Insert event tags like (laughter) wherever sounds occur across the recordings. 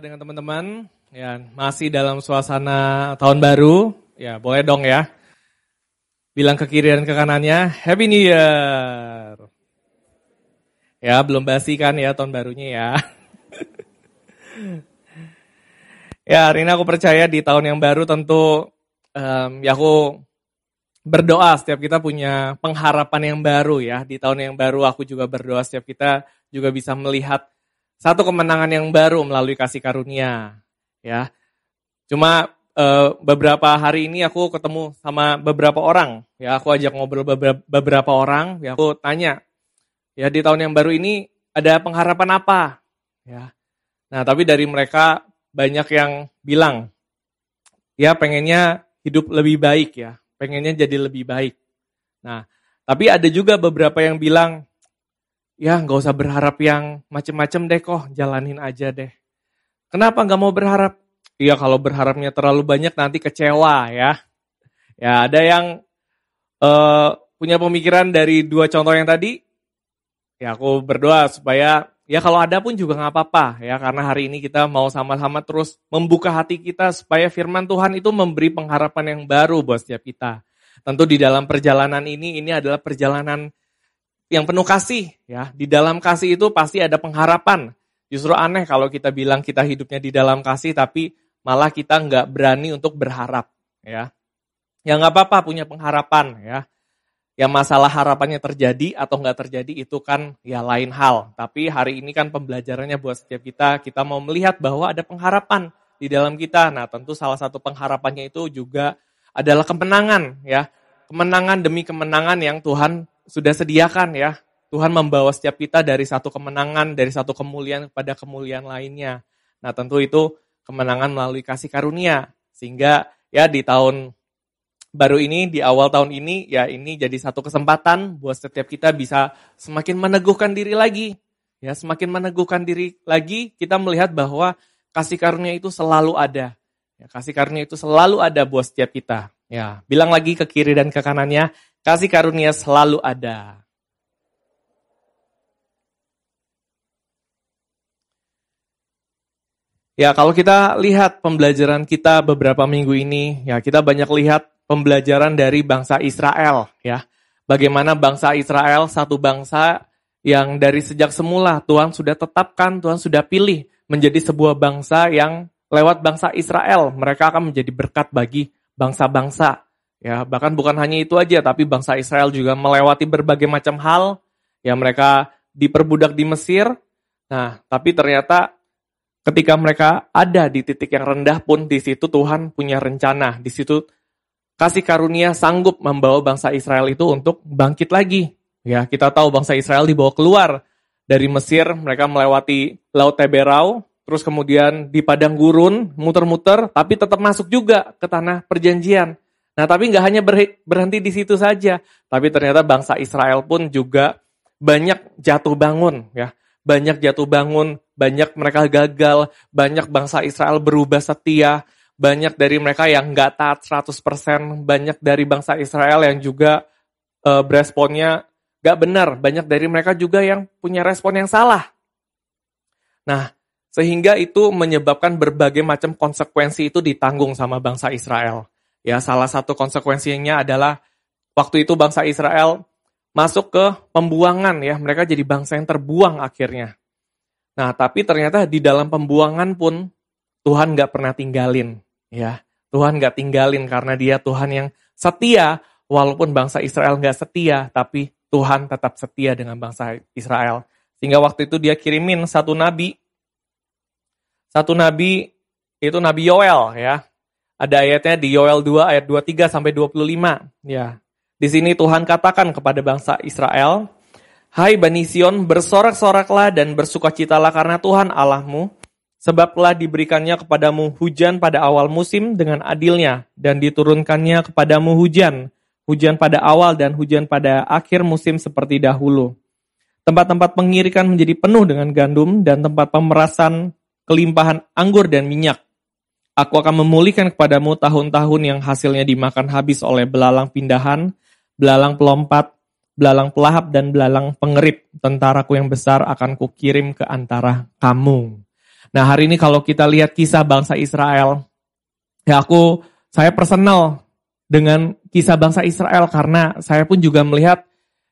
dengan teman-teman. Ya masih dalam suasana tahun baru. Ya boleh dong ya. Bilang ke kiri dan ke kanannya Happy New Year. Ya belum basi kan ya tahun barunya ya. (laughs) Ya hari ini aku percaya di tahun yang baru tentu um, ya aku berdoa setiap kita punya pengharapan yang baru ya. Di tahun yang baru aku juga berdoa setiap kita juga bisa melihat satu kemenangan yang baru melalui kasih karunia ya. Cuma uh, beberapa hari ini aku ketemu sama beberapa orang ya, aku ajak ngobrol beberapa, beberapa orang, ya aku tanya ya di tahun yang baru ini ada pengharapan apa? Ya. Nah, tapi dari mereka banyak yang bilang ya pengennya hidup lebih baik ya, pengennya jadi lebih baik. Nah, tapi ada juga beberapa yang bilang ya nggak usah berharap yang macem-macem deh kok, jalanin aja deh. Kenapa nggak mau berharap? Iya kalau berharapnya terlalu banyak nanti kecewa ya. Ya ada yang uh, punya pemikiran dari dua contoh yang tadi. Ya aku berdoa supaya ya kalau ada pun juga nggak apa-apa ya karena hari ini kita mau sama-sama terus membuka hati kita supaya firman Tuhan itu memberi pengharapan yang baru buat setiap kita. Tentu di dalam perjalanan ini ini adalah perjalanan yang penuh kasih ya. Di dalam kasih itu pasti ada pengharapan. Justru aneh kalau kita bilang kita hidupnya di dalam kasih tapi malah kita nggak berani untuk berharap ya. Ya nggak apa-apa punya pengharapan ya. Ya masalah harapannya terjadi atau nggak terjadi itu kan ya lain hal. Tapi hari ini kan pembelajarannya buat setiap kita, kita mau melihat bahwa ada pengharapan di dalam kita. Nah tentu salah satu pengharapannya itu juga adalah kemenangan ya. Kemenangan demi kemenangan yang Tuhan sudah sediakan ya. Tuhan membawa setiap kita dari satu kemenangan, dari satu kemuliaan kepada kemuliaan lainnya. Nah tentu itu kemenangan melalui kasih karunia. Sehingga ya di tahun baru ini, di awal tahun ini, ya ini jadi satu kesempatan buat setiap kita bisa semakin meneguhkan diri lagi. Ya semakin meneguhkan diri lagi, kita melihat bahwa kasih karunia itu selalu ada. Ya, kasih karunia itu selalu ada buat setiap kita. Ya, bilang lagi ke kiri dan ke kanannya, Kasih karunia selalu ada. Ya, kalau kita lihat pembelajaran kita beberapa minggu ini, ya kita banyak lihat pembelajaran dari bangsa Israel, ya. Bagaimana bangsa Israel satu bangsa yang dari sejak semula Tuhan sudah tetapkan, Tuhan sudah pilih menjadi sebuah bangsa yang lewat bangsa Israel mereka akan menjadi berkat bagi bangsa-bangsa. Ya, bahkan bukan hanya itu aja, tapi bangsa Israel juga melewati berbagai macam hal. Ya, mereka diperbudak di Mesir. Nah, tapi ternyata ketika mereka ada di titik yang rendah pun di situ Tuhan punya rencana. Di situ kasih karunia sanggup membawa bangsa Israel itu untuk bangkit lagi. Ya, kita tahu bangsa Israel dibawa keluar dari Mesir, mereka melewati Laut Teberau, terus kemudian di padang gurun, muter-muter, tapi tetap masuk juga ke tanah perjanjian. Nah, tapi nggak hanya berhenti di situ saja, tapi ternyata bangsa Israel pun juga banyak jatuh bangun, ya. Banyak jatuh bangun, banyak mereka gagal, banyak bangsa Israel berubah setia, banyak dari mereka yang nggak taat 100%, banyak dari bangsa Israel yang juga uh, beresponnya nggak benar, banyak dari mereka juga yang punya respon yang salah. Nah, sehingga itu menyebabkan berbagai macam konsekuensi itu ditanggung sama bangsa Israel. Ya, salah satu konsekuensinya adalah waktu itu bangsa Israel masuk ke pembuangan ya, mereka jadi bangsa yang terbuang akhirnya. Nah, tapi ternyata di dalam pembuangan pun Tuhan gak pernah tinggalin, ya. Tuhan gak tinggalin karena dia Tuhan yang setia, walaupun bangsa Israel gak setia, tapi Tuhan tetap setia dengan bangsa Israel. Sehingga waktu itu dia kirimin satu nabi, satu nabi itu Nabi Yoel ya, ada ayatnya di Yoel 2 ayat 23 sampai 25. Ya. Di sini Tuhan katakan kepada bangsa Israel, Hai Bani Sion, bersorak-soraklah dan bersukacitalah karena Tuhan Allahmu, sebab telah diberikannya kepadamu hujan pada awal musim dengan adilnya, dan diturunkannya kepadamu hujan, hujan pada awal dan hujan pada akhir musim seperti dahulu. Tempat-tempat pengirikan menjadi penuh dengan gandum, dan tempat pemerasan kelimpahan anggur dan minyak. Aku akan memulihkan kepadamu tahun-tahun yang hasilnya dimakan habis oleh belalang pindahan, belalang pelompat, belalang pelahap, dan belalang pengerip. Tentaraku yang besar akan kukirim ke antara kamu. Nah hari ini kalau kita lihat kisah bangsa Israel, ya aku, saya personal dengan kisah bangsa Israel karena saya pun juga melihat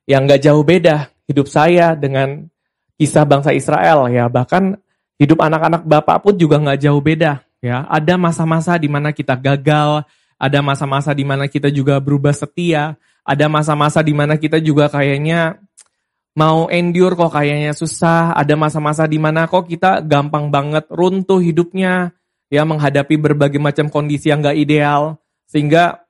yang gak jauh beda hidup saya dengan kisah bangsa Israel ya bahkan hidup anak-anak bapak pun juga gak jauh beda ya ada masa-masa di mana kita gagal ada masa-masa di mana kita juga berubah setia ada masa-masa di mana kita juga kayaknya mau endure kok kayaknya susah, ada masa-masa di mana kok kita gampang banget runtuh hidupnya, ya menghadapi berbagai macam kondisi yang gak ideal, sehingga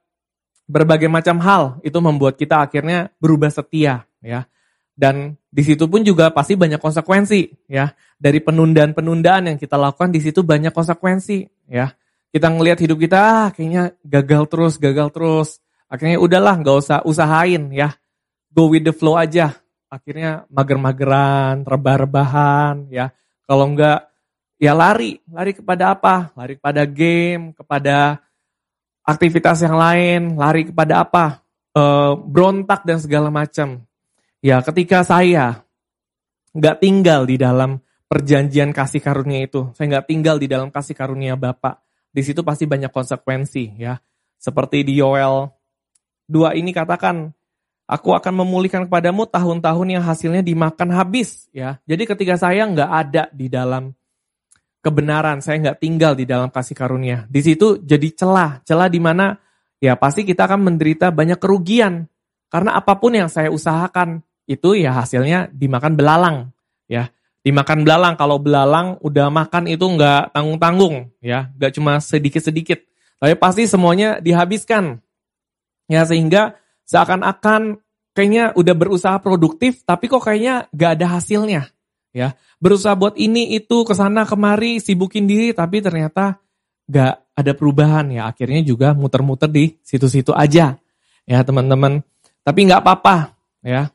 berbagai macam hal itu membuat kita akhirnya berubah setia, ya. Dan di situ pun juga pasti banyak konsekuensi, ya. Dari penundaan-penundaan yang kita lakukan di situ banyak konsekuensi, ya. Kita ngelihat hidup kita, ah, kayaknya gagal terus, gagal terus. Akhirnya udahlah, nggak usah usahain, ya. Go with the flow aja, akhirnya mager-mageran, rebah-rebahan, ya. Kalau enggak, ya lari. Lari kepada apa? Lari kepada game, kepada aktivitas yang lain, lari kepada apa? E, berontak dan segala macam. Ya, ketika saya nggak tinggal di dalam perjanjian kasih karunia itu, saya nggak tinggal di dalam kasih karunia Bapak, di situ pasti banyak konsekuensi, ya. Seperti di Yoel 2 ini katakan, Aku akan memulihkan kepadamu tahun-tahun yang hasilnya dimakan habis. ya. Jadi ketika saya nggak ada di dalam kebenaran, saya nggak tinggal di dalam kasih karunia. Di situ jadi celah, celah di mana ya pasti kita akan menderita banyak kerugian. Karena apa pun yang saya usahakan itu ya hasilnya dimakan belalang. ya Dimakan belalang, kalau belalang udah makan itu nggak tanggung-tanggung. ya Nggak cuma sedikit-sedikit. Tapi pasti semuanya dihabiskan. Ya sehingga seakan-akan kayaknya udah berusaha produktif tapi kok kayaknya gak ada hasilnya ya berusaha buat ini itu ke sana kemari sibukin diri tapi ternyata gak ada perubahan ya akhirnya juga muter-muter di situ-situ aja ya teman-teman tapi nggak apa-apa ya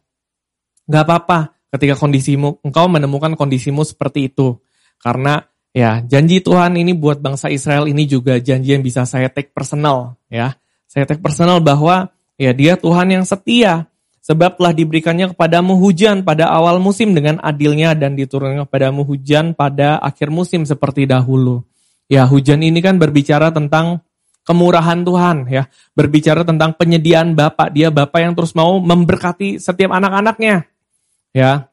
nggak apa-apa ketika kondisimu engkau menemukan kondisimu seperti itu karena ya janji Tuhan ini buat bangsa Israel ini juga janji yang bisa saya take personal ya saya take personal bahwa Ya dia Tuhan yang setia. Sebab telah diberikannya kepadamu hujan pada awal musim dengan adilnya dan diturunkan kepadamu hujan pada akhir musim seperti dahulu. Ya hujan ini kan berbicara tentang kemurahan Tuhan ya. Berbicara tentang penyediaan Bapak. Dia Bapak yang terus mau memberkati setiap anak-anaknya. Ya.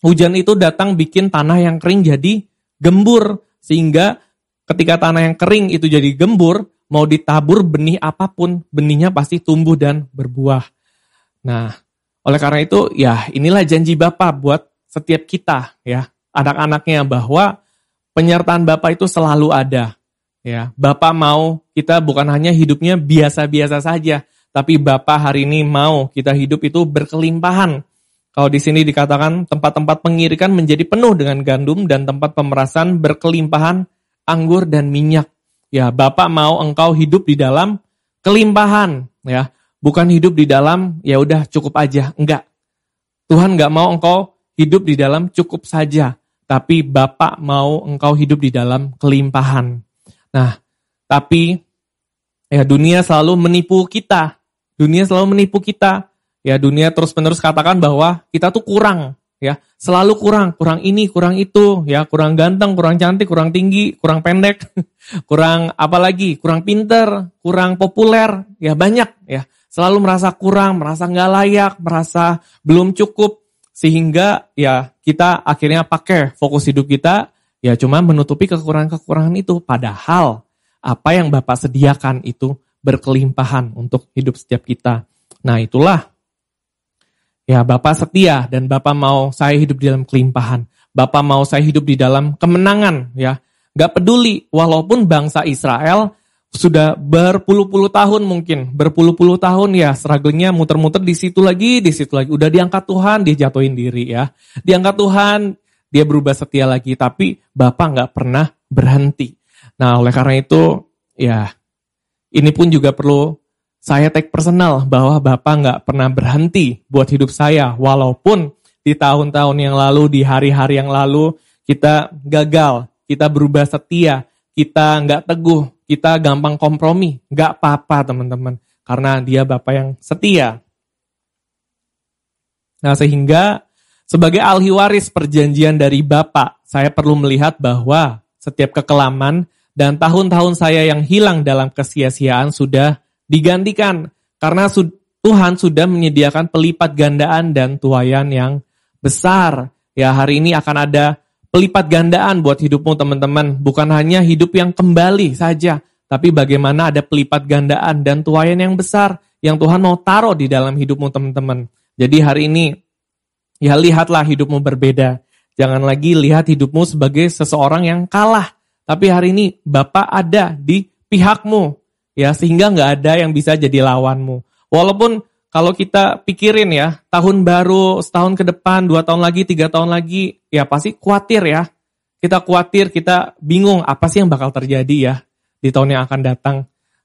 Hujan itu datang bikin tanah yang kering jadi gembur. Sehingga ketika tanah yang kering itu jadi gembur, mau ditabur benih apa pun, benihnya pasti tumbuh dan berbuah. Nah, oleh karena itu ya inilah janji Bapak buat setiap kita ya, anak-anaknya bahwa penyertaan Bapak itu selalu ada. Ya, Bapak mau kita bukan hanya hidupnya biasa-biasa saja, tapi Bapak hari ini mau kita hidup itu berkelimpahan. Kalau di sini dikatakan tempat-tempat pengirikan menjadi penuh dengan gandum dan tempat pemerasan berkelimpahan anggur dan minyak. Ya, Bapak mau engkau hidup di dalam kelimpahan, ya. Bukan hidup di dalam ya udah cukup aja, enggak. Tuhan enggak mau engkau hidup di dalam cukup saja, tapi Bapak mau engkau hidup di dalam kelimpahan. Nah, tapi ya dunia selalu menipu kita. Dunia selalu menipu kita. Ya dunia terus-menerus katakan bahwa kita tuh kurang, ya. Selalu kurang. Kurang ini kurang itu ya. Kurang ganteng kurang cantik kurang tinggi kurang pendek (laughs) kurang apa lagi? Kurang pinter kurang populer ya banyak ya. Selalu merasa kurang merasa nggak layak merasa belum cukup sehingga ya kita akhirnya pakai fokus hidup kita ya cuma menutupi kekurangan-kekurangan itu. Padahal apa yang Bapak sediakan itu berkelimpahan untuk hidup setiap kita. Nah itulah Ya, Bapak setia dan Bapak mau saya hidup di dalam kelimpahan. Bapak mau saya hidup di dalam kemenangan, ya. Gak peduli, walaupun bangsa Israel sudah berpuluh-puluh tahun mungkin, berpuluh-puluh tahun ya, strugglingnya muter-muter di situ lagi, di situ lagi. Udah diangkat Tuhan, dia jatuhin diri ya. Diangkat Tuhan, dia berubah setia lagi, tapi Bapak gak pernah berhenti. Nah, oleh karena itu, ya, ini pun juga perlu saya take personal bahwa Bapak nggak pernah berhenti buat hidup saya. Walaupun di tahun-tahun yang lalu, di hari-hari yang lalu, kita gagal, kita berubah setia, kita nggak teguh, kita gampang kompromi. Nggak apa-apa teman-teman, karena dia Bapak yang setia. Nah sehingga sebagai ahli waris perjanjian dari Bapak, saya perlu melihat bahwa setiap kekelaman, dan tahun-tahun saya yang hilang dalam kesia-siaan sudah digantikan. Karena Tuhan sudah menyediakan pelipat gandaan dan tuayan yang besar. Ya hari ini akan ada pelipat gandaan buat hidupmu teman-teman. Bukan hanya hidup yang kembali saja, tapi bagaimana ada pelipat gandaan dan tuayan yang besar yang Tuhan mau taruh di dalam hidupmu teman-teman. Jadi hari ini ya lihatlah hidupmu berbeda. Jangan lagi lihat hidupmu sebagai seseorang yang kalah. Tapi hari ini Bapak ada di pihakmu. Ya, sehingga nggak ada yang bisa jadi lawanmu. Walaupun kalau kita pikirin ya, tahun baru, setahun ke depan, dua tahun lagi, tiga tahun lagi, ya pasti khawatir ya. Kita khawatir, kita bingung apa sih yang bakal terjadi ya di tahun yang akan datang.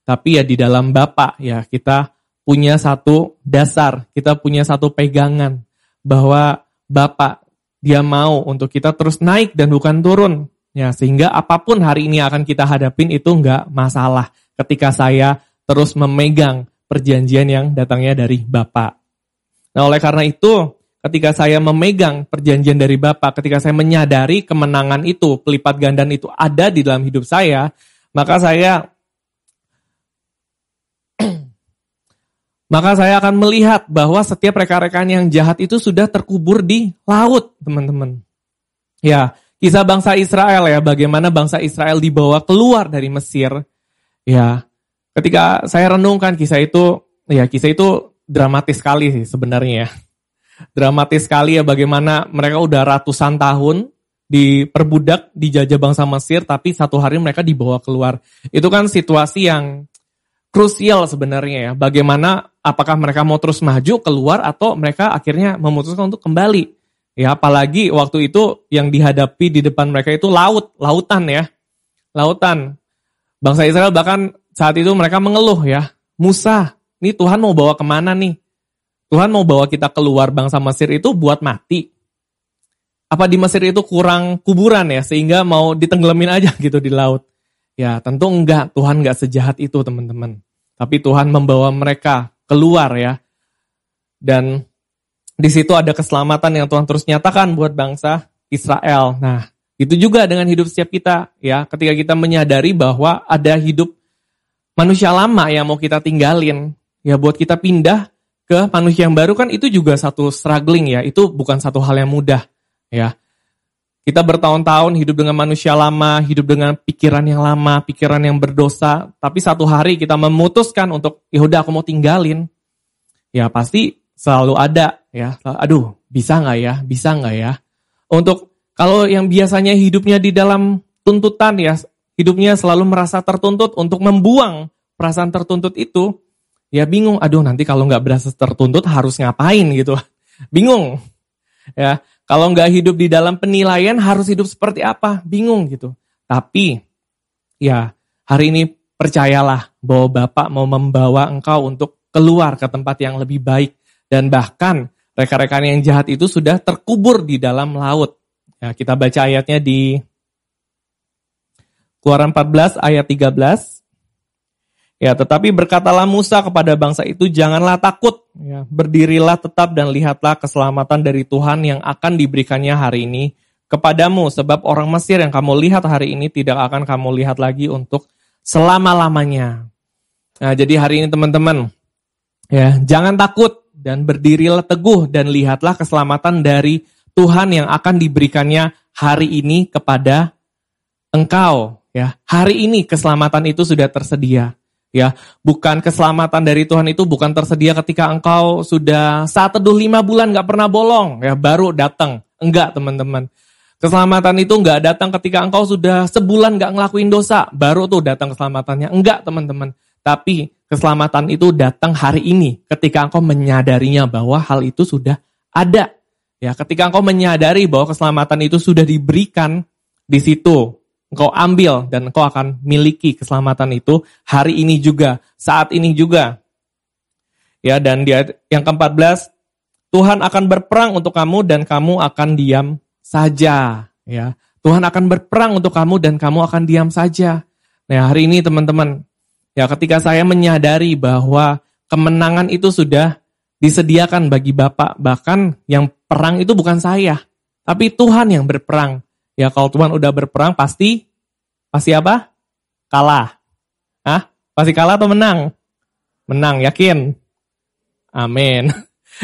Tapi ya di dalam Bapak ya kita punya satu dasar, kita punya satu pegangan bahwa Bapak dia mau untuk kita terus naik dan bukan turun. Ya, sehingga apa pun hari ini akan kita hadapin itu enggak masalah ketika saya terus memegang perjanjian yang datangnya dari Bapak. Nah, oleh karena itu, ketika saya memegang perjanjian dari Bapak, ketika saya menyadari kemenangan itu, pelipat gandaan itu ada di dalam hidup saya, maka saya (clears throat) maka saya akan melihat bahwa setiap rekan-rekan yang jahat itu sudah terkubur di laut, teman-teman. Ya, kisah bangsa Israel ya, bagaimana bangsa Israel dibawa keluar dari Mesir. Ya, ketika saya renungkan kisah itu, ya kisah itu dramatis sekali sih sebenarnya ya. Dramatis sekali ya bagaimana mereka udah ratusan tahun diperbudak, dijajah bangsa Mesir, tapi satu hari mereka dibawa keluar. Itu kan situasi yang krusial sebenarnya ya. Bagaimana apakah mereka mau terus maju keluar atau mereka akhirnya memutuskan untuk kembali. Ya, apalagi waktu itu yang dihadapi di depan mereka itu laut, lautan ya. Lautan. Bangsa Israel bahkan saat itu mereka mengeluh ya. Musa, ini Tuhan mau bawa ke mana nih? Tuhan mau bawa kita keluar bangsa Mesir itu buat mati apa di Mesir itu kurang kuburan ya sehingga mau ditenggelamin aja (laughs) gitu di laut. Ya tentu enggak, Tuhan enggak sejahat itu teman-teman. Tapi Tuhan membawa mereka keluar ya. Dan di situ ada keselamatan yang Tuhan terus nyatakan buat bangsa Israel. Nah, itu juga dengan hidup setiap kita ya. Ketika kita menyadari bahwa ada hidup manusia lama yang mau kita tinggalin, ya buat kita pindah ke manusia yang baru kan itu juga satu struggling ya. Itu bukan satu hal yang mudah ya. Kita bertahun-tahun hidup dengan manusia lama, hidup dengan pikiran yang lama, pikiran yang berdosa, tapi satu hari kita memutuskan untuk ya udah aku mau tinggalin. Ya pasti selalu ada ya. Aduh, bisa nggak ya? Bisa nggak ya? Untuk kalau yang biasanya hidupnya di dalam tuntutan ya, hidupnya selalu merasa tertuntut untuk membuang perasaan tertuntut itu, ya bingung. Aduh, nanti kalau nggak berasa tertuntut harus ngapain gitu? (laughs) Bingung. Ya, kalau nggak hidup di dalam penilaian harus hidup seperti apa? Bingung gitu. Tapi ya hari ini percayalah bahwa Bapak mau membawa engkau untuk keluar ke tempat yang lebih baik. Dan bahkan rekan-rekan yang jahat itu sudah terkubur di dalam laut. Ya, kita baca ayatnya di Keluaran 14 ayat 13. Ya, tetapi berkatalah Musa kepada bangsa itu, janganlah takut, ya, berdirilah tetap dan lihatlah keselamatan dari Tuhan yang akan diberikannya hari ini kepadamu, sebab orang Mesir yang kamu lihat hari ini tidak akan kamu lihat lagi untuk selama-lamanya. Nah, jadi hari ini teman-teman, ya, jangan takut dan berdirilah teguh dan lihatlah keselamatan dari Tuhan yang akan diberikannya hari ini kepada engkau. Ya, hari ini keselamatan itu sudah tersedia ya. Bukan keselamatan dari Tuhan itu bukan tersedia ketika engkau sudah saat teduh lima bulan nggak pernah bolong ya baru datang. Enggak teman-teman. Keselamatan itu nggak datang ketika engkau sudah sebulan nggak ngelakuin dosa baru tuh datang keselamatannya. Enggak teman-teman. Tapi keselamatan itu datang hari ini ketika engkau menyadarinya bahwa hal itu sudah ada ya ketika engkau menyadari bahwa keselamatan itu sudah diberikan di situ engkau ambil dan engkau akan miliki keselamatan itu hari ini juga, saat ini juga. Ya, dan dia yang ke-14, Tuhan akan berperang untuk kamu dan kamu akan diam saja, ya. Tuhan akan berperang untuk kamu dan kamu akan diam saja. Nah, hari ini teman-teman, ya ketika saya menyadari bahwa kemenangan itu sudah disediakan bagi Bapak, bahkan yang perang itu bukan saya, tapi Tuhan yang berperang. Ya kalau Tuhan udah berperang pasti pasti apa? Kalah. Hah? Pasti kalah atau menang? Menang, yakin? Amin. (laughs)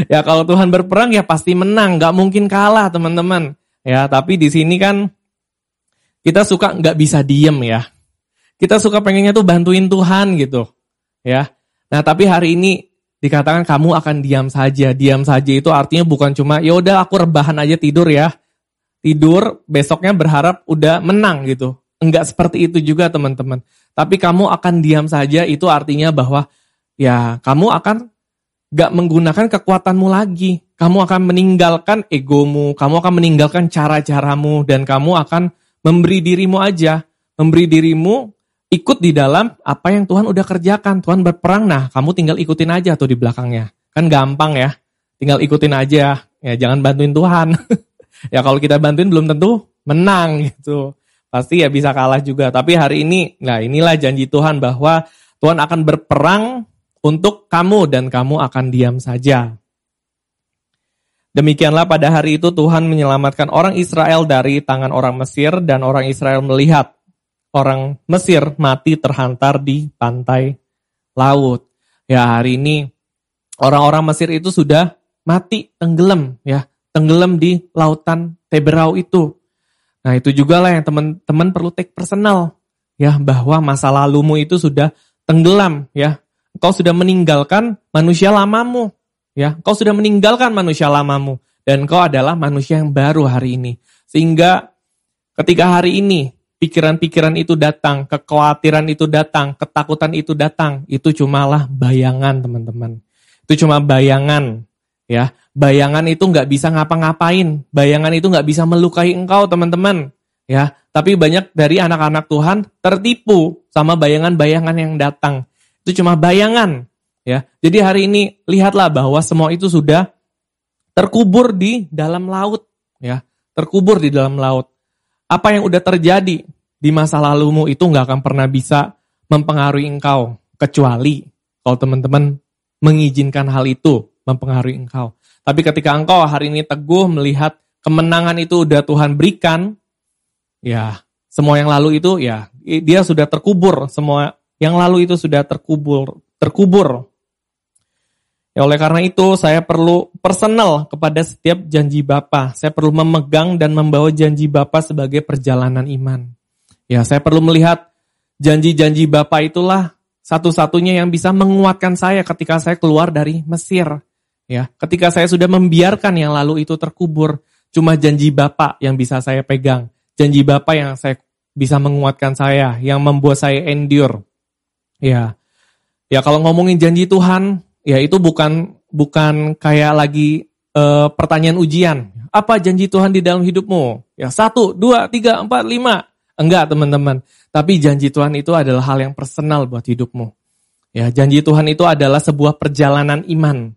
Ya kalau Tuhan berperang ya pasti menang, gak mungkin kalah teman-teman. Ya tapi di sini kan kita suka nggak bisa diem ya. Kita suka pengennya tuh bantuin Tuhan gitu. Ya. Nah tapi hari ini dikatakan kamu akan diam saja. Diam saja itu artinya bukan cuma ya udah aku rebahan aja tidur ya. Tidur besoknya berharap udah menang gitu. Enggak seperti itu juga teman-teman. Tapi kamu akan diam saja itu artinya bahwa ya kamu akan gak menggunakan kekuatanmu lagi. Kamu akan meninggalkan egomu, kamu akan meninggalkan cara-caramu, dan kamu akan memberi dirimu aja. Memberi dirimu ikut di dalam apa yang Tuhan udah kerjakan. Tuhan berperang, nah kamu tinggal ikutin aja tuh di belakangnya. Kan gampang ya, tinggal ikutin aja. Ya jangan bantuin Tuhan. (laughs) ya kalau kita bantuin belum tentu menang gitu. Pasti ya bisa kalah juga. Tapi hari ini, nah inilah janji Tuhan bahwa Tuhan akan berperang untuk kamu dan kamu akan diam saja. Demikianlah pada hari itu Tuhan menyelamatkan orang Israel dari tangan orang Mesir dan orang Israel melihat orang Mesir mati terhantar di pantai laut. Ya hari ini orang-orang Mesir itu sudah mati tenggelam ya, tenggelam di lautan Teberau itu. Nah itu juga lah yang teman-teman perlu take personal ya bahwa masa lalumu itu sudah tenggelam ya Kau sudah meninggalkan manusia lamamu. Ya, kau sudah meninggalkan manusia lamamu dan kau adalah manusia yang baru hari ini. Sehingga ketika hari ini pikiran-pikiran itu datang, kekhawatiran itu datang, ketakutan itu datang, itu cumalah bayangan, teman-teman. Itu cuma bayangan, ya. Bayangan itu nggak bisa ngapa-ngapain, bayangan itu nggak bisa melukai engkau, teman-teman. Ya, tapi banyak dari anak-anak Tuhan tertipu sama bayangan-bayangan yang datang. Itu cuma bayangan. ya. Jadi hari ini lihatlah bahwa semua itu sudah terkubur di dalam laut. ya, Terkubur di dalam laut. Apa yang udah terjadi di masa lalumu itu nggak akan pernah bisa mempengaruhi engkau. Kecuali kalau teman-teman mengizinkan hal itu mempengaruhi engkau. Tapi ketika engkau hari ini teguh melihat kemenangan itu udah Tuhan berikan, ya semua yang lalu itu ya dia sudah terkubur semua yang lalu itu sudah terkubur, terkubur. Ya, oleh karena itu saya perlu personal kepada setiap janji Bapa. Saya perlu memegang dan membawa janji Bapa sebagai perjalanan iman. Ya, saya perlu melihat janji-janji Bapa itulah satu-satunya yang bisa menguatkan saya ketika saya keluar dari Mesir. Ya, ketika saya sudah membiarkan yang lalu itu terkubur, cuma janji Bapa yang bisa saya pegang. Janji Bapa yang saya bisa menguatkan saya, yang membuat saya endure. Ya. Ya kalau ngomongin janji Tuhan, ya itu bukan bukan kayak lagi uh, pertanyaan ujian. Apa janji Tuhan di dalam hidupmu? Ya satu, dua, tiga, empat, lima. Enggak teman-teman. Tapi janji Tuhan itu adalah hal yang personal buat hidupmu. Ya, janji Tuhan itu adalah sebuah perjalanan iman.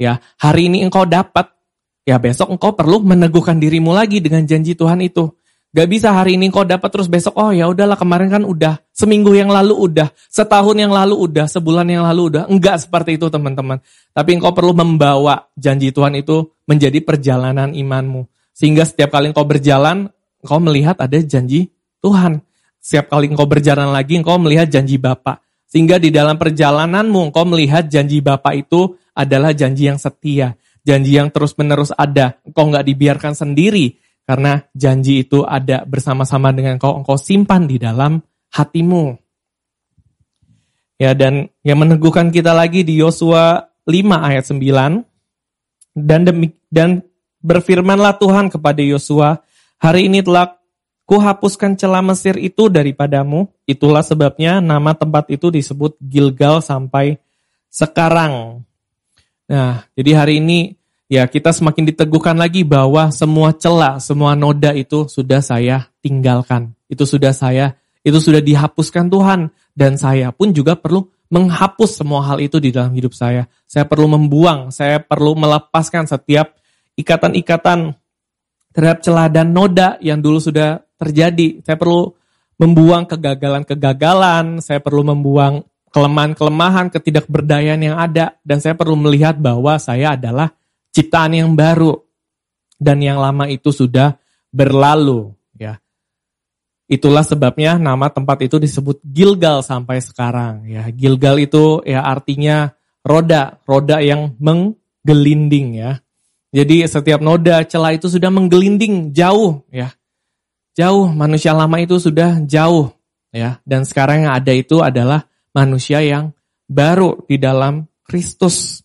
Ya, hari ini engkau dapat, ya besok engkau perlu meneguhkan dirimu lagi dengan janji Tuhan itu. Gak bisa hari ini kau dapat terus besok, oh ya udahlah kemarin kan udah, seminggu yang lalu udah, setahun yang lalu udah, sebulan yang lalu udah. Enggak seperti itu teman-teman. Tapi engkau perlu membawa janji Tuhan itu menjadi perjalanan imanmu. Sehingga setiap kali engkau berjalan, engkau melihat ada janji Tuhan. Setiap kali engkau berjalan lagi, engkau melihat janji Bapa. Sehingga di dalam perjalananmu, engkau melihat janji Bapa itu adalah janji yang setia. Janji yang terus-menerus ada. Engkau nggak dibiarkan sendiri karena janji itu ada bersama-sama dengan kau, engkau simpan di dalam hatimu. Ya dan yang meneguhkan kita lagi di Yosua 5 ayat 9 dan demi, dan berfirmanlah Tuhan kepada Yosua, hari ini telah kuhapuskan celah Mesir itu daripadamu, itulah sebabnya nama tempat itu disebut Gilgal sampai sekarang. Nah, jadi hari ini ya kita semakin diteguhkan lagi bahwa semua celah, semua noda itu sudah saya tinggalkan. Itu sudah saya, itu sudah dihapuskan Tuhan. Dan saya pun juga perlu menghapus semua hal itu di dalam hidup saya. Saya perlu membuang, saya perlu melepaskan setiap ikatan-ikatan terhadap celah dan noda yang dulu sudah terjadi. Saya perlu membuang kegagalan-kegagalan, saya perlu membuang kelemahan-kelemahan, ketidakberdayaan yang ada, dan saya perlu melihat bahwa saya adalah ciptaan yang baru dan yang lama itu sudah berlalu ya. Itulah sebabnya nama tempat itu disebut Gilgal sampai sekarang. Ya, Gilgal itu ya artinya roda, roda yang menggelinding ya. Jadi setiap noda celah itu sudah menggelinding jauh ya. Jauh manusia lama itu sudah jauh ya. Dan sekarang yang ada itu adalah manusia yang baru di dalam Kristus.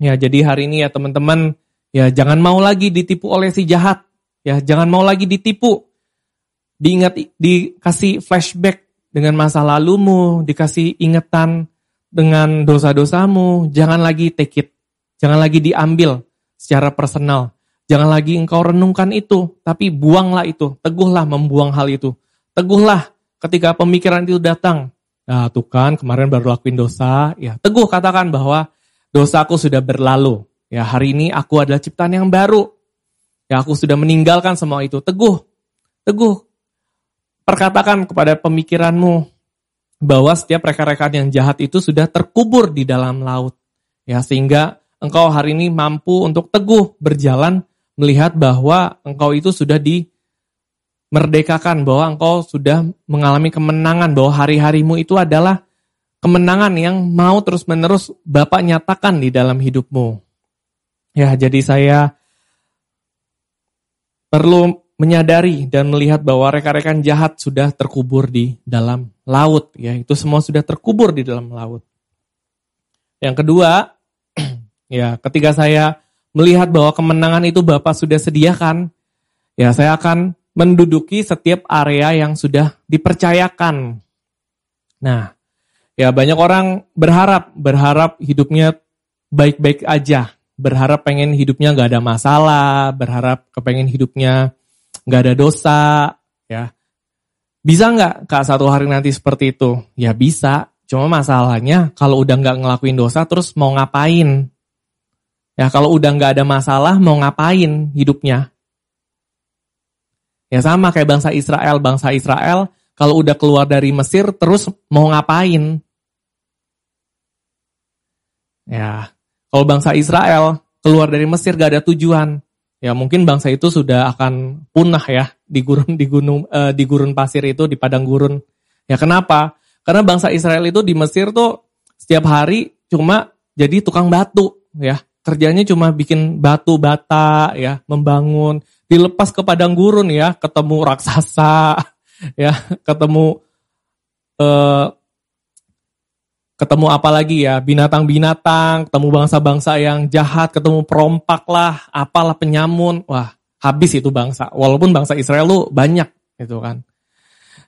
Ya, jadi hari ini ya teman-teman, ya jangan mau lagi ditipu oleh si jahat. Ya, jangan mau lagi ditipu diingat dikasih flashback dengan masa lalumu, dikasih ingatan dengan dosa-dosamu, jangan lagi take it. Jangan lagi diambil secara personal. Jangan lagi engkau renungkan itu, tapi buanglah itu. Teguhlah membuang hal itu. Teguhlah ketika pemikiran itu datang. Nah, tuh kan kemarin baru lakuin dosa, ya teguh katakan bahwa dosaku sudah berlalu. Ya, hari ini aku adalah ciptaan yang baru. Ya, aku sudah meninggalkan semua itu. Teguh. Teguh perkatakan kepada pemikiranmu bahwa setiap rekan-rekan yang jahat itu sudah terkubur di dalam laut. Ya, sehingga engkau hari ini mampu untuk teguh berjalan melihat bahwa engkau itu sudah dimerdekakan, bahwa engkau sudah mengalami kemenangan, bahwa hari-harimu itu adalah kemenangan yang mau terus-menerus Bapak nyatakan di dalam hidupmu. Ya, jadi saya perlu menyadari dan melihat bahwa rekan-rekan jahat sudah terkubur di dalam laut ya itu semua sudah terkubur di dalam laut. Yang kedua, (clears throat) ya ketika saya melihat bahwa kemenangan itu Bapak sudah sediakan, ya saya akan menduduki setiap area yang sudah dipercayakan. Nah, ya banyak orang berharap berharap hidupnya baik-baik aja, berharap pengen hidupnya nggak ada masalah, berharap kepengen hidupnya nggak ada dosa, ya. Bisa nggak kak satu hari nanti seperti itu? Ya bisa. Cuma masalahnya kalau udah nggak ngelakuin dosa terus mau ngapain? Ya kalau udah nggak ada masalah mau ngapain hidupnya? Ya sama kayak bangsa Israel. Bangsa Israel kalau udah keluar dari Mesir terus mau ngapain? Ya, kalau bangsa Israel keluar dari Mesir gak ada tujuan ya mungkin bangsa itu sudah akan punah ya di gurun di gunung uh, di gurun pasir itu di padang gurun. Ya kenapa? Karena bangsa Israel itu di Mesir tuh setiap hari cuma jadi tukang batu ya. Kerjanya cuma bikin batu bata ya, membangun, dilepas ke padang gurun ya, ketemu raksasa (laughs) ya, ketemu uh, ketemu apa lagi ya, binatang-binatang, ketemu bangsa-bangsa yang jahat, ketemu perompak lah, apalah penyamun, wah habis itu bangsa. Walaupun bangsa Israel lu banyak gitu kan.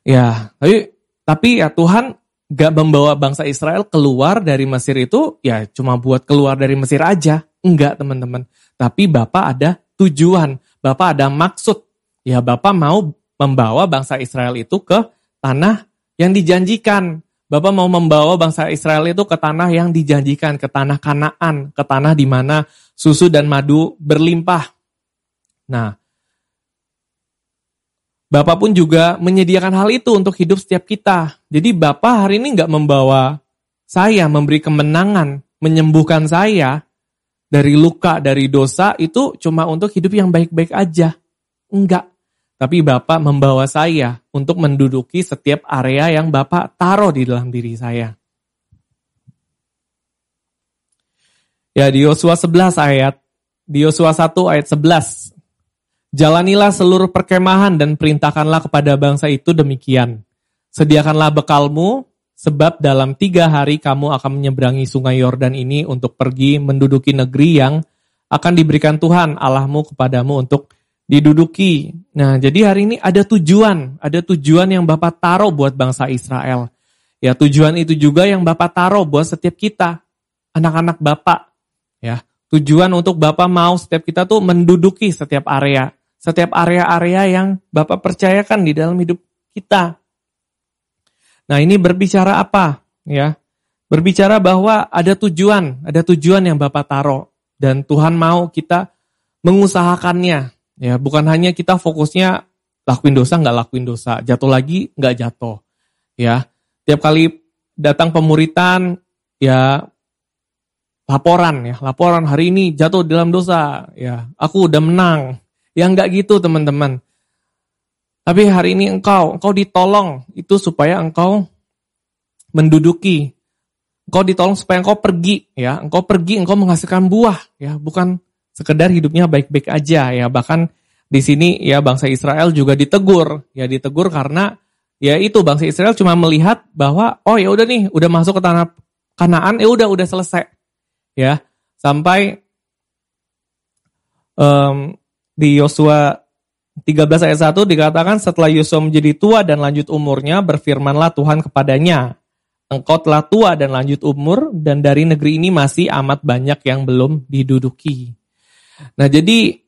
Ya, tapi tapi ya Tuhan gak membawa bangsa Israel keluar dari Mesir itu ya cuma buat keluar dari Mesir aja. Enggak teman-teman. Tapi Bapak ada tujuan, Bapak ada maksud. Ya Bapak mau membawa bangsa Israel itu ke tanah yang dijanjikan. Bapak mau membawa bangsa Israel itu ke tanah yang dijanjikan, ke tanah Kanaan, ke tanah di mana susu dan madu berlimpah. Nah, Bapak pun juga menyediakan hal itu untuk hidup setiap kita. Jadi Bapak hari ini nggak membawa saya, memberi kemenangan, menyembuhkan saya dari luka, dari dosa, itu cuma untuk hidup yang baik-baik aja. Enggak. Tapi Bapak membawa saya untuk menduduki setiap area yang Bapak taruh di dalam diri saya. Ya di Yosua 11 ayat, di Yosua 1 ayat 11. Jalanilah seluruh perkemahan dan perintahkanlah kepada bangsa itu demikian. Sediakanlah bekalmu, sebab dalam tiga hari kamu akan menyeberangi sungai Yordan ini untuk pergi menduduki negeri yang akan diberikan Tuhan Allahmu kepadamu untuk diduduki. Nah, jadi hari ini ada tujuan, ada tujuan yang Bapak taruh buat bangsa Israel. Ya, tujuan itu juga yang Bapak taruh buat setiap kita, anak-anak Bapak. Ya, tujuan untuk Bapak mau setiap kita tuh menduduki setiap area, setiap area-area yang Bapak percayakan di dalam hidup kita. Nah, ini berbicara apa? Ya, berbicara bahwa ada tujuan, ada tujuan yang Bapak taruh dan Tuhan mau kita mengusahakannya, Ya, bukan hanya kita fokusnya lakuin dosa nggak lakuin dosa, jatuh lagi nggak jatuh. Ya, tiap kali datang pemuritan ya laporan ya, laporan hari ini jatuh dalam dosa, ya aku udah menang. Ya nggak gitu teman-teman. Tapi hari ini engkau, engkau ditolong itu supaya engkau menduduki. Engkau ditolong supaya engkau pergi, ya. Engkau pergi, engkau menghasilkan buah, ya. Bukan sekedar hidupnya baik-baik aja, ya. Bahkan di sini ya bangsa Israel juga ditegur, ya ditegur karena ya itu bangsa Israel cuma melihat bahwa oh ya udah nih, udah masuk ke tanah Kanaan, ya udah udah selesai, ya. Sampai um, di Yosua 13 ayat 1 dikatakan setelah Yosua menjadi tua dan lanjut umurnya, berfirmanlah Tuhan kepadanya, engkau telah tua dan lanjut umur, dan dari negeri ini masih amat banyak yang belum diduduki. Nah jadi,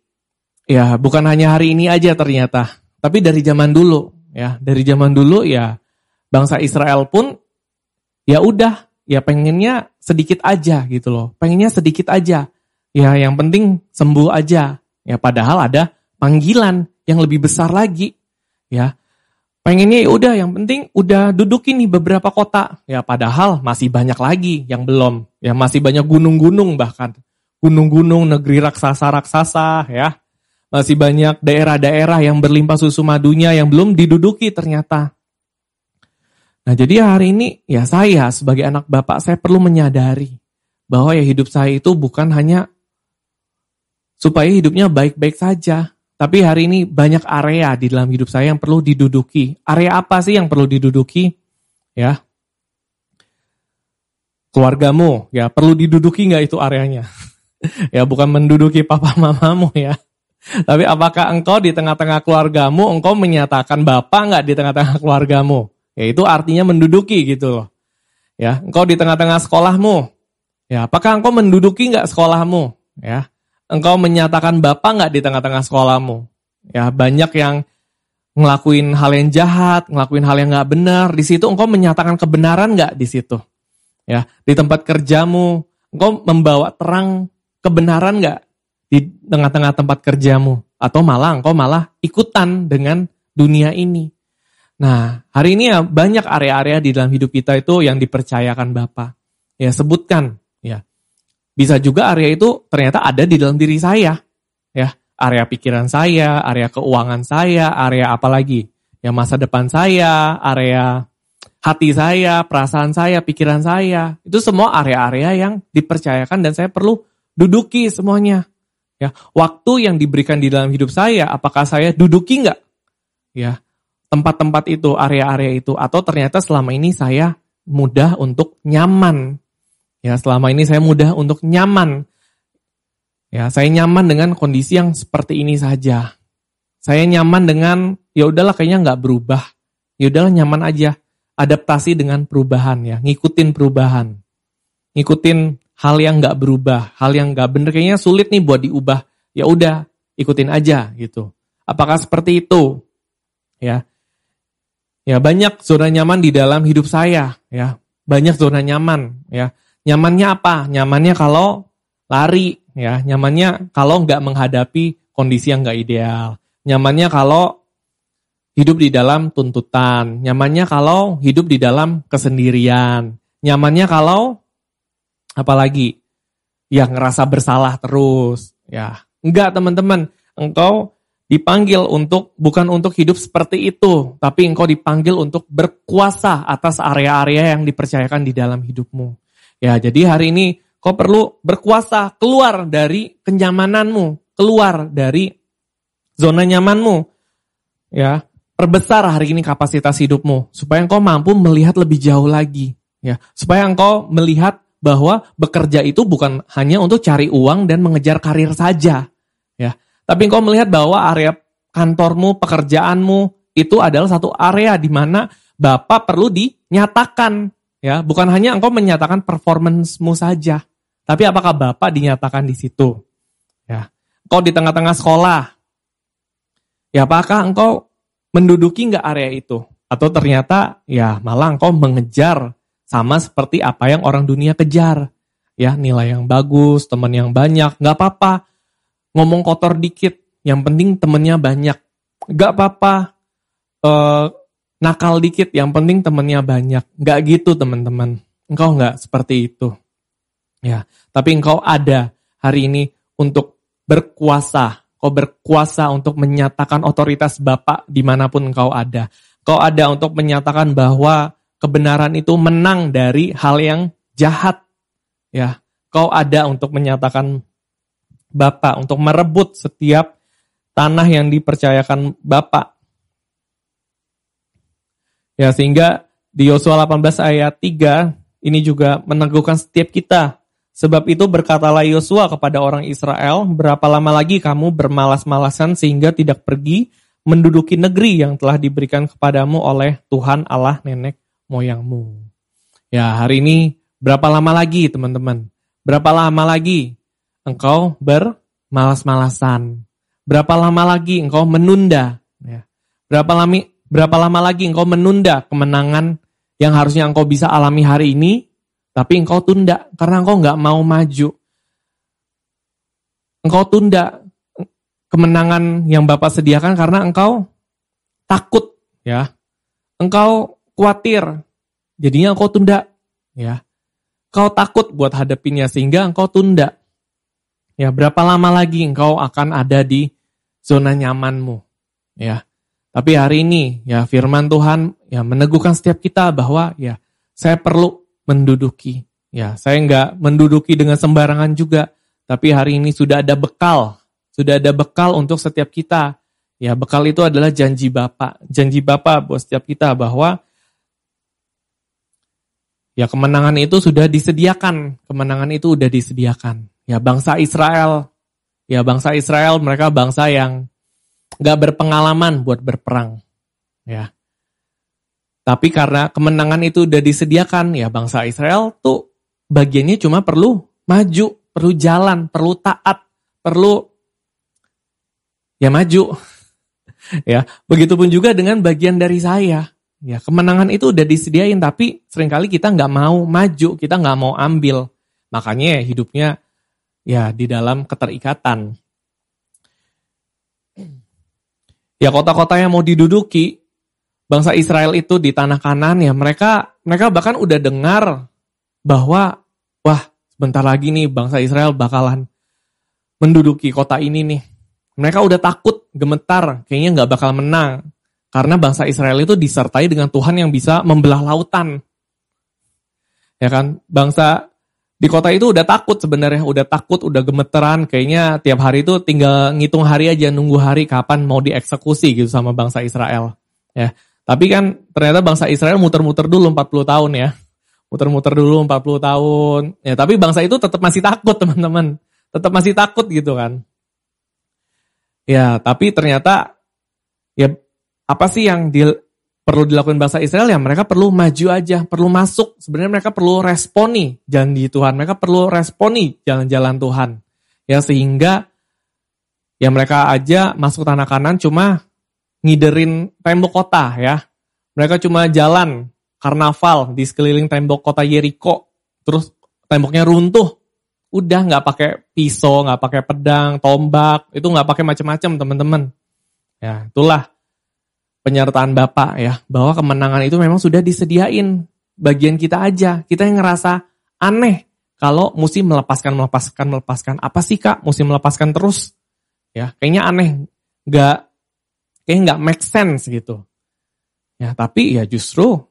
ya bukan hanya hari ini aja ternyata, tapi dari zaman dulu, ya dari zaman dulu ya bangsa Israel pun ya udah, ya pengennya sedikit aja gitu loh, pengennya sedikit aja, ya yang penting sembuh aja, ya padahal ada panggilan yang lebih besar lagi. Ya, pengennya ya udah yang penting udah dudukin nih beberapa kota. Ya padahal masih banyak lagi yang belum. Ya masih banyak gunung-gunung bahkan. Gunung-gunung negeri raksasa-raksasa ya. Masih banyak daerah-daerah yang berlimpah susu madunya yang belum diduduki ternyata. Nah jadi hari ini ya saya sebagai anak bapak saya perlu menyadari bahwa ya hidup saya itu bukan hanya supaya hidupnya baik-baik saja. Tapi hari ini banyak area di dalam hidup saya yang perlu diduduki. Area apa sih yang perlu diduduki? Ya, keluargamu, ya perlu diduduki nggak itu areanya? (laughs) ya bukan menduduki papa (laughs) mamamu ya. Tapi apakah engkau di tengah-tengah keluargamu, engkau menyatakan bapak nggak di tengah-tengah keluargamu? Ya itu artinya menduduki gitu loh. Ya, engkau di tengah-tengah sekolahmu. Ya, apakah engkau menduduki nggak sekolahmu? Ya, engkau menyatakan Bapak nggak di tengah-tengah sekolahmu? Ya, banyak yang ngelakuin hal yang jahat, ngelakuin hal yang nggak benar. Di situ engkau menyatakan kebenaran nggak di situ? Ya, di tempat kerjamu, engkau membawa terang kebenaran nggak di tengah-tengah tempat kerjamu? Atau malah engkau malah ikutan dengan dunia ini? Nah, hari ini ya banyak area-area di dalam hidup kita itu yang dipercayakan Bapak. Ya, sebutkan bisa juga area itu ternyata ada di dalam diri saya. Ya, area pikiran saya, area keuangan saya, area apa lagi? Ya masa depan saya, area hati saya, perasaan saya, pikiran saya. Itu semua area-area yang dipercayakan dan saya perlu duduki semuanya. Ya, waktu yang diberikan di dalam hidup saya, apakah saya duduki nggak? Ya, tempat-tempat itu, area-area itu, atau ternyata selama ini saya mudah untuk nyaman Ya, selama ini saya mudah untuk nyaman. Ya, saya nyaman dengan kondisi yang seperti ini saja. Saya nyaman dengan ya udahlah kayaknya nggak berubah. Ya udahlah nyaman aja. Adaptasi dengan perubahan ya, ngikutin perubahan. Ngikutin hal yang nggak berubah, hal yang nggak bener kayaknya sulit nih buat diubah. Ya udah, ikutin aja gitu. Apakah seperti itu? Ya. Ya banyak zona nyaman di dalam hidup saya, ya. Banyak zona nyaman, ya. Nyamannya apa? Nyamannya kalau lari, ya. Nyamannya kalau nggak menghadapi kondisi yang nggak ideal. Nyamannya kalau hidup di dalam tuntutan. Nyamannya kalau hidup di dalam kesendirian. Nyamannya kalau apalagi yang ngerasa bersalah terus. Ya, enggak teman-teman. Engkau dipanggil untuk bukan untuk hidup seperti itu, tapi engkau dipanggil untuk berkuasa atas area-area yang dipercayakan di dalam hidupmu. Ya, jadi hari ini kau perlu berkuasa keluar dari kenyamananmu, keluar dari zona nyamanmu. Ya, perbesar hari ini kapasitas hidupmu supaya engkau mampu melihat lebih jauh lagi, ya. Supaya engkau melihat bahwa bekerja itu bukan hanya untuk cari uang dan mengejar karir saja, ya. Tapi engkau melihat bahwa area kantormu, pekerjaanmu itu adalah satu area di mana Bapak perlu dinyatakan Ya, bukan hanya engkau menyatakan performancemu saja, tapi apakah Bapak dinyatakan di situ? Ya. Engkau di tengah-tengah sekolah. Ya, apakah engkau menduduki nggak area itu? Atau ternyata ya malah engkau mengejar sama seperti apa yang orang dunia kejar. Ya, nilai yang bagus, teman yang banyak, nggak apa-apa. Ngomong kotor dikit, yang penting temennya banyak. Nggak apa-apa. Uh, nakal dikit, yang penting temennya banyak. Nggak gitu teman-teman. Engkau nggak seperti itu. Ya, tapi engkau ada hari ini untuk berkuasa. Kau berkuasa untuk menyatakan otoritas Bapak di mana pun engkau ada. Kau ada untuk menyatakan bahwa kebenaran itu menang dari hal yang jahat. Ya, kau ada untuk menyatakan Bapak, untuk merebut setiap tanah yang dipercayakan Bapak. Ya, sehingga di Yosua 18 ayat 3 ini juga meneguhkan setiap kita Sebab itu berkatalah Yosua kepada orang Israel, berapa lama lagi kamu bermalas-malasan sehingga tidak pergi menduduki negeri yang telah diberikan kepadamu oleh Tuhan Allah nenek moyangmu. Ya hari ini berapa lama lagi teman-teman? Berapa lama lagi engkau bermalas-malasan? Berapa lama lagi engkau menunda? Ya. Berapa lama berapa lama lagi engkau menunda kemenangan yang harusnya engkau bisa alami hari ini tapi engkau tunda karena engkau nggak mau maju. Engkau tunda kemenangan yang Bapak sediakan karena engkau takut ya. Engkau khawatir. Jadinya engkau tunda ya. Kau takut buat hadapinnya sehingga engkau tunda. Ya, berapa lama lagi engkau akan ada di zona nyamanmu? Ya. Tapi hari ini ya firman Tuhan ya meneguhkan setiap kita bahwa ya saya perlu menduduki. Ya, saya nggak menduduki dengan sembarangan juga, tapi hari ini sudah ada bekal, sudah ada bekal untuk setiap kita. Ya, bekal itu adalah janji Bapak, janji Bapak buat setiap kita bahwa ya kemenangan itu sudah disediakan, kemenangan itu sudah disediakan. Ya, bangsa Israel, ya bangsa Israel mereka bangsa yang nggak berpengalaman buat berperang. Ya, tapi karena kemenangan itu udah disediakan, ya bangsa Israel tuh bagiannya cuma perlu maju, perlu jalan, perlu taat, perlu ya maju. (laughs) ya, begitupun juga dengan bagian dari saya. Ya, kemenangan itu udah disediain, tapi sering kali kita nggak mau maju, kita nggak mau ambil. Makanya ya hidupnya ya di dalam keterikatan. Ya kota-kota yang mau diduduki, bangsa Israel itu di tanah kanan ya mereka mereka bahkan udah dengar bahwa wah sebentar lagi nih bangsa Israel bakalan menduduki kota ini nih. Mereka udah takut, gemetar, kayaknya nggak bakal menang. Karena bangsa Israel itu disertai dengan Tuhan yang bisa membelah lautan. Ya kan, bangsa di kota itu udah takut sebenarnya, udah takut, udah gemeteran, kayaknya tiap hari itu tinggal ngitung hari aja, nunggu hari kapan mau dieksekusi gitu sama bangsa Israel. Ya, tapi kan ternyata bangsa Israel muter-muter dulu 40 tahun ya. Muter-muter dulu 40 tahun. Ya, tapi bangsa itu tetap masih takut (laughs) teman-teman. Tetap masih takut gitu kan. Ya, tapi ternyata ya apa sih yang di, perlu dilakukan bangsa Israel ya mereka perlu maju aja, perlu masuk. Sebenarnya mereka perlu responi janji Tuhan. Mereka perlu responi jalan-jalan Tuhan. Ya sehingga ya mereka aja masuk tanah kanan cuma ngiderin tembok kota ya. Mereka cuma jalan karnaval di sekeliling tembok kota Yeriko. Terus temboknya runtuh. Udah nggak pakai pisau, nggak pakai pedang, tombak, itu nggak pakai macam-macam teman-teman. Ya, itulah penyertaan Bapak ya, bahwa kemenangan itu memang sudah disediain. Bagian kita aja, kita yang ngerasa aneh kalau mesti melepaskan, melepaskan, melepaskan. Apa sih kak, mesti melepaskan terus? Ya, kayaknya aneh. Nggak kayak nggak make sense gitu. Ya, tapi ya justru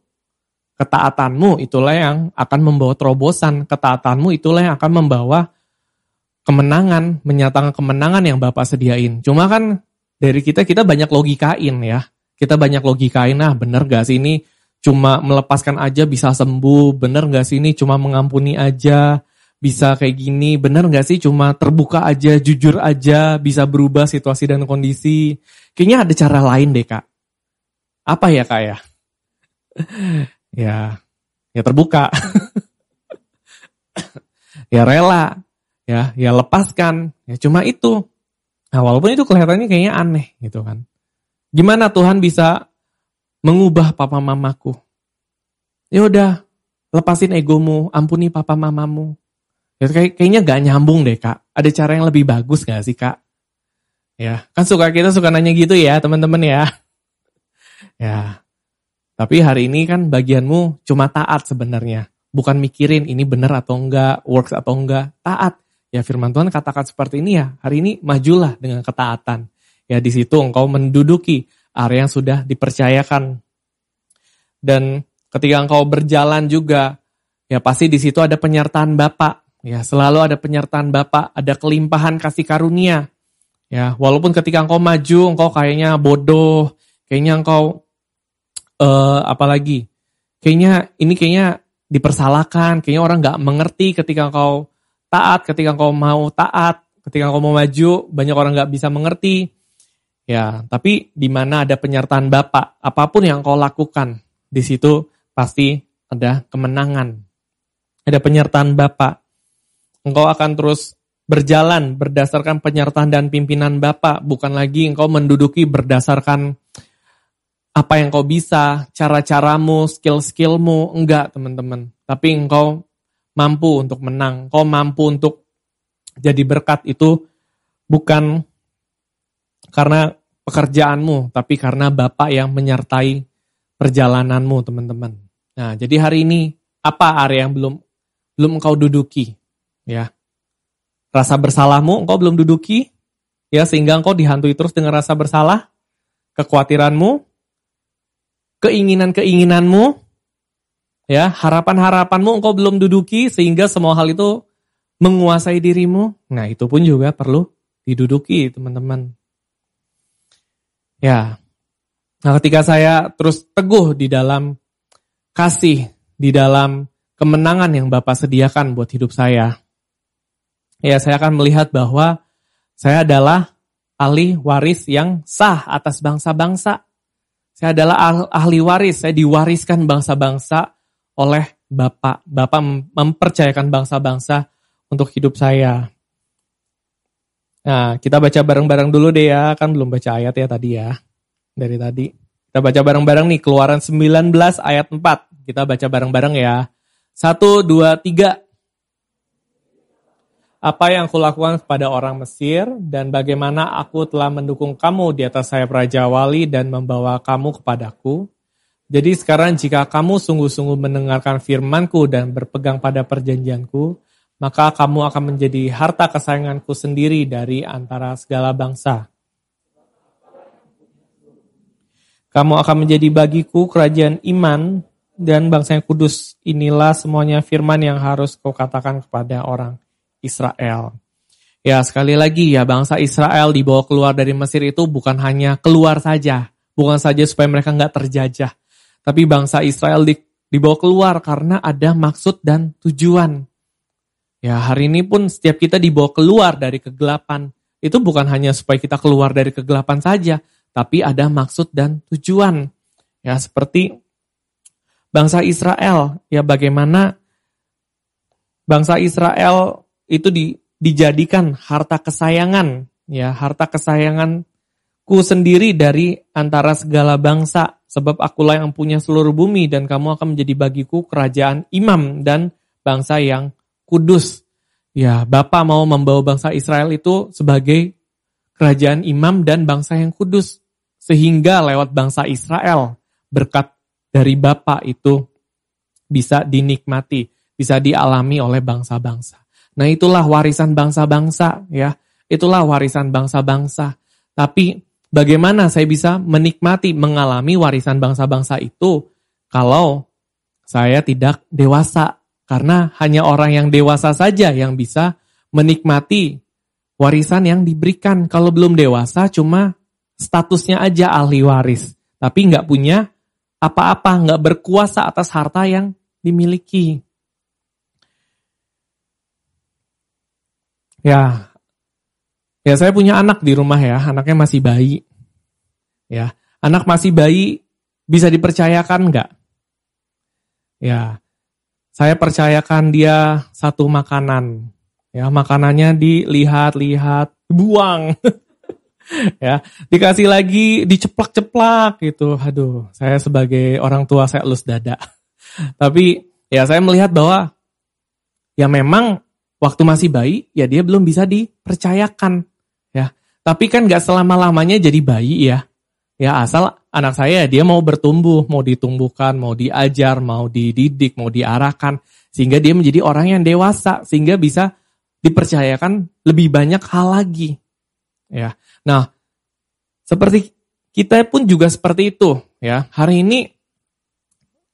ketaatanmu itulah yang akan membawa terobosan, ketaatanmu itulah yang akan membawa kemenangan, menyatakan kemenangan yang Bapak sediain. Cuma kan dari kita kita banyak logikain ya. Kita banyak logikain, nah bener gak sih ini cuma melepaskan aja bisa sembuh, bener gak sih ini cuma mengampuni aja, bisa kayak gini, bener gak sih cuma terbuka aja, jujur aja, bisa berubah situasi dan kondisi. Kayaknya ada cara lain deh kak. Apa ya kak ya? (laughs) ya, ya terbuka. (laughs) ya rela, ya, ya lepaskan. Ya cuma itu. Nah walaupun itu kelihatannya kayaknya aneh gitu kan. Gimana Tuhan bisa mengubah papa mamaku? Ya udah, lepasin egomu, ampuni papa mamamu Ya, kayak, kayaknya gak nyambung deh kak. Ada cara yang lebih bagus gak sih kak? Ya, kan suka kita suka nanya gitu ya teman-teman ya. (laughs) Ya, tapi hari ini kan bagianmu cuma taat sebenarnya. Bukan mikirin ini benar atau enggak, works atau enggak. Taat. Ya firman Tuhan katakan seperti ini ya, hari ini majulah dengan ketaatan. Ya di situ engkau menduduki area yang sudah dipercayakan. Dan ketika engkau berjalan juga, ya pasti di situ ada penyertaan Bapak. Ya selalu ada penyertaan Bapak, ada kelimpahan kasih karunia. Ya walaupun ketika engkau maju, engkau kayaknya bodoh, kayaknya engkau uh, apalagi, kayaknya ini kayaknya dipersalahkan, kayaknya orang nggak mengerti ketika engkau taat, ketika engkau mau taat, ketika engkau mau maju, banyak orang nggak bisa mengerti. Ya, tapi di mana ada penyertaan Bapak, apa pun yang engkau lakukan, di situ pasti ada kemenangan. Ada penyertaan Bapak. Engkau akan terus berjalan berdasarkan penyertaan dan pimpinan Bapak, bukan lagi engkau menduduki berdasarkan apa yang kau bisa, cara-caramu, skill-skillmu, enggak teman-teman. Tapi engkau mampu untuk menang, kau mampu untuk jadi berkat itu bukan karena pekerjaanmu, tapi karena Bapak yang menyertai perjalananmu, teman-teman. Nah, jadi hari ini apa area yang belum belum engkau duduki? Ya. Rasa bersalahmu engkau belum duduki, ya sehingga engkau dihantui terus dengan rasa bersalah, kekhawatiranmu, keinginan-keinginanmu, Ya, harapan-harapanmu engkau belum duduki sehingga semua hal itu menguasai dirimu. Nah, itu pun juga perlu diduduki, teman-teman. Ya. Nah, ketika saya terus teguh di dalam kasih, di dalam kemenangan yang Bapak sediakan buat hidup saya, ya saya akan melihat bahwa saya adalah ahli waris yang sah atas bangsa-bangsa. Saya adalah ahli waris, saya diwariskan bangsa-bangsa oleh Bapak. Bapak mempercayakan bangsa-bangsa untuk hidup saya. Nah, kita baca bareng-bareng dulu deh ya, kan belum baca ayat ya tadi ya. Dari tadi. Kita baca bareng-bareng nih, keluaran 19 ayat 4. Kita baca bareng-bareng ya. 1, 2, 3. Apa yang kulakukan kepada orang Mesir dan bagaimana aku telah mendukung kamu di atas sayap Raja Wali dan membawa kamu kepadaku jadi sekarang jika kamu sungguh-sungguh mendengarkan firmanku dan berpegang pada perjanjianku, maka kamu akan menjadi harta kesayanganku sendiri dari antara segala bangsa. Kamu akan menjadi bagiku kerajaan iman dan bangsa yang kudus. Inilah semuanya firman yang harus kau katakan kepada orang Israel. Ya sekali lagi ya bangsa Israel dibawa keluar dari Mesir itu bukan hanya keluar saja. Bukan saja supaya mereka nggak terjajah. Tapi bangsa Israel di, dibawa keluar karena ada maksud dan tujuan. Ya hari ini pun setiap kita dibawa keluar dari kegelapan. Itu bukan hanya supaya kita keluar dari kegelapan saja. Tapi ada maksud dan tujuan. Ya seperti bangsa Israel. Ya bagaimana bangsa Israel itu di, dijadikan harta kesayangan. Ya harta kesayangan ku sendiri dari antara segala bangsa Sebab akulah yang punya seluruh bumi dan kamu akan menjadi bagiku kerajaan imam dan bangsa yang kudus. Ya, Bapak mau membawa bangsa Israel itu sebagai kerajaan imam dan bangsa yang kudus. Sehingga lewat bangsa Israel, berkat dari Bapak itu bisa dinikmati, bisa dialami oleh bangsa-bangsa. Nah itulah warisan bangsa-bangsa ya. Itulah warisan bangsa-bangsa. Tapi Bagaimana saya bisa menikmati, mengalami warisan bangsa-bangsa itu kalau saya tidak dewasa? Karena hanya orang yang dewasa saja yang bisa menikmati warisan yang diberikan. Kalau belum dewasa cuma statusnya aja ahli waris. Tapi nggak punya apa-apa, nggak berkuasa atas harta yang dimiliki. Ya, Ya saya punya anak di rumah ya, anaknya masih bayi. Ya, anak masih bayi bisa dipercayakan nggak? Ya, saya percayakan dia satu makanan. Ya, makanannya dilihat-lihat, buang. (laughs) ya, dikasih lagi, diceplak-ceplak gitu. Aduh, saya sebagai orang tua saya elus dada. (laughs) Tapi ya saya melihat bahwa ya memang waktu masih bayi ya dia belum bisa dipercayakan tapi kan gak selama-lamanya jadi bayi ya. Ya asal anak saya dia mau bertumbuh, mau ditumbuhkan, mau diajar, mau dididik, mau diarahkan. Sehingga dia menjadi orang yang dewasa. Sehingga bisa dipercayakan lebih banyak hal lagi. Ya. Nah, seperti kita pun juga seperti itu, ya. Hari ini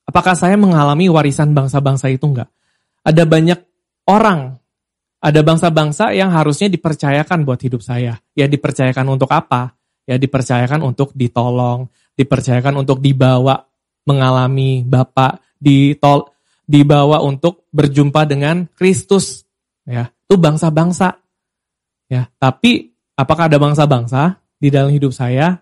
apakah saya mengalami warisan bangsa-bangsa itu enggak? Ada banyak orang, ada bangsa-bangsa yang harusnya dipercayakan buat hidup saya. Ya dipercayakan untuk apa? Ya dipercayakan untuk ditolong, dipercayakan untuk dibawa mengalami Bapak, ditol dibawa untuk berjumpa dengan Kristus. Ya, itu bangsa-bangsa. Ya, tapi apakah ada bangsa-bangsa di dalam hidup saya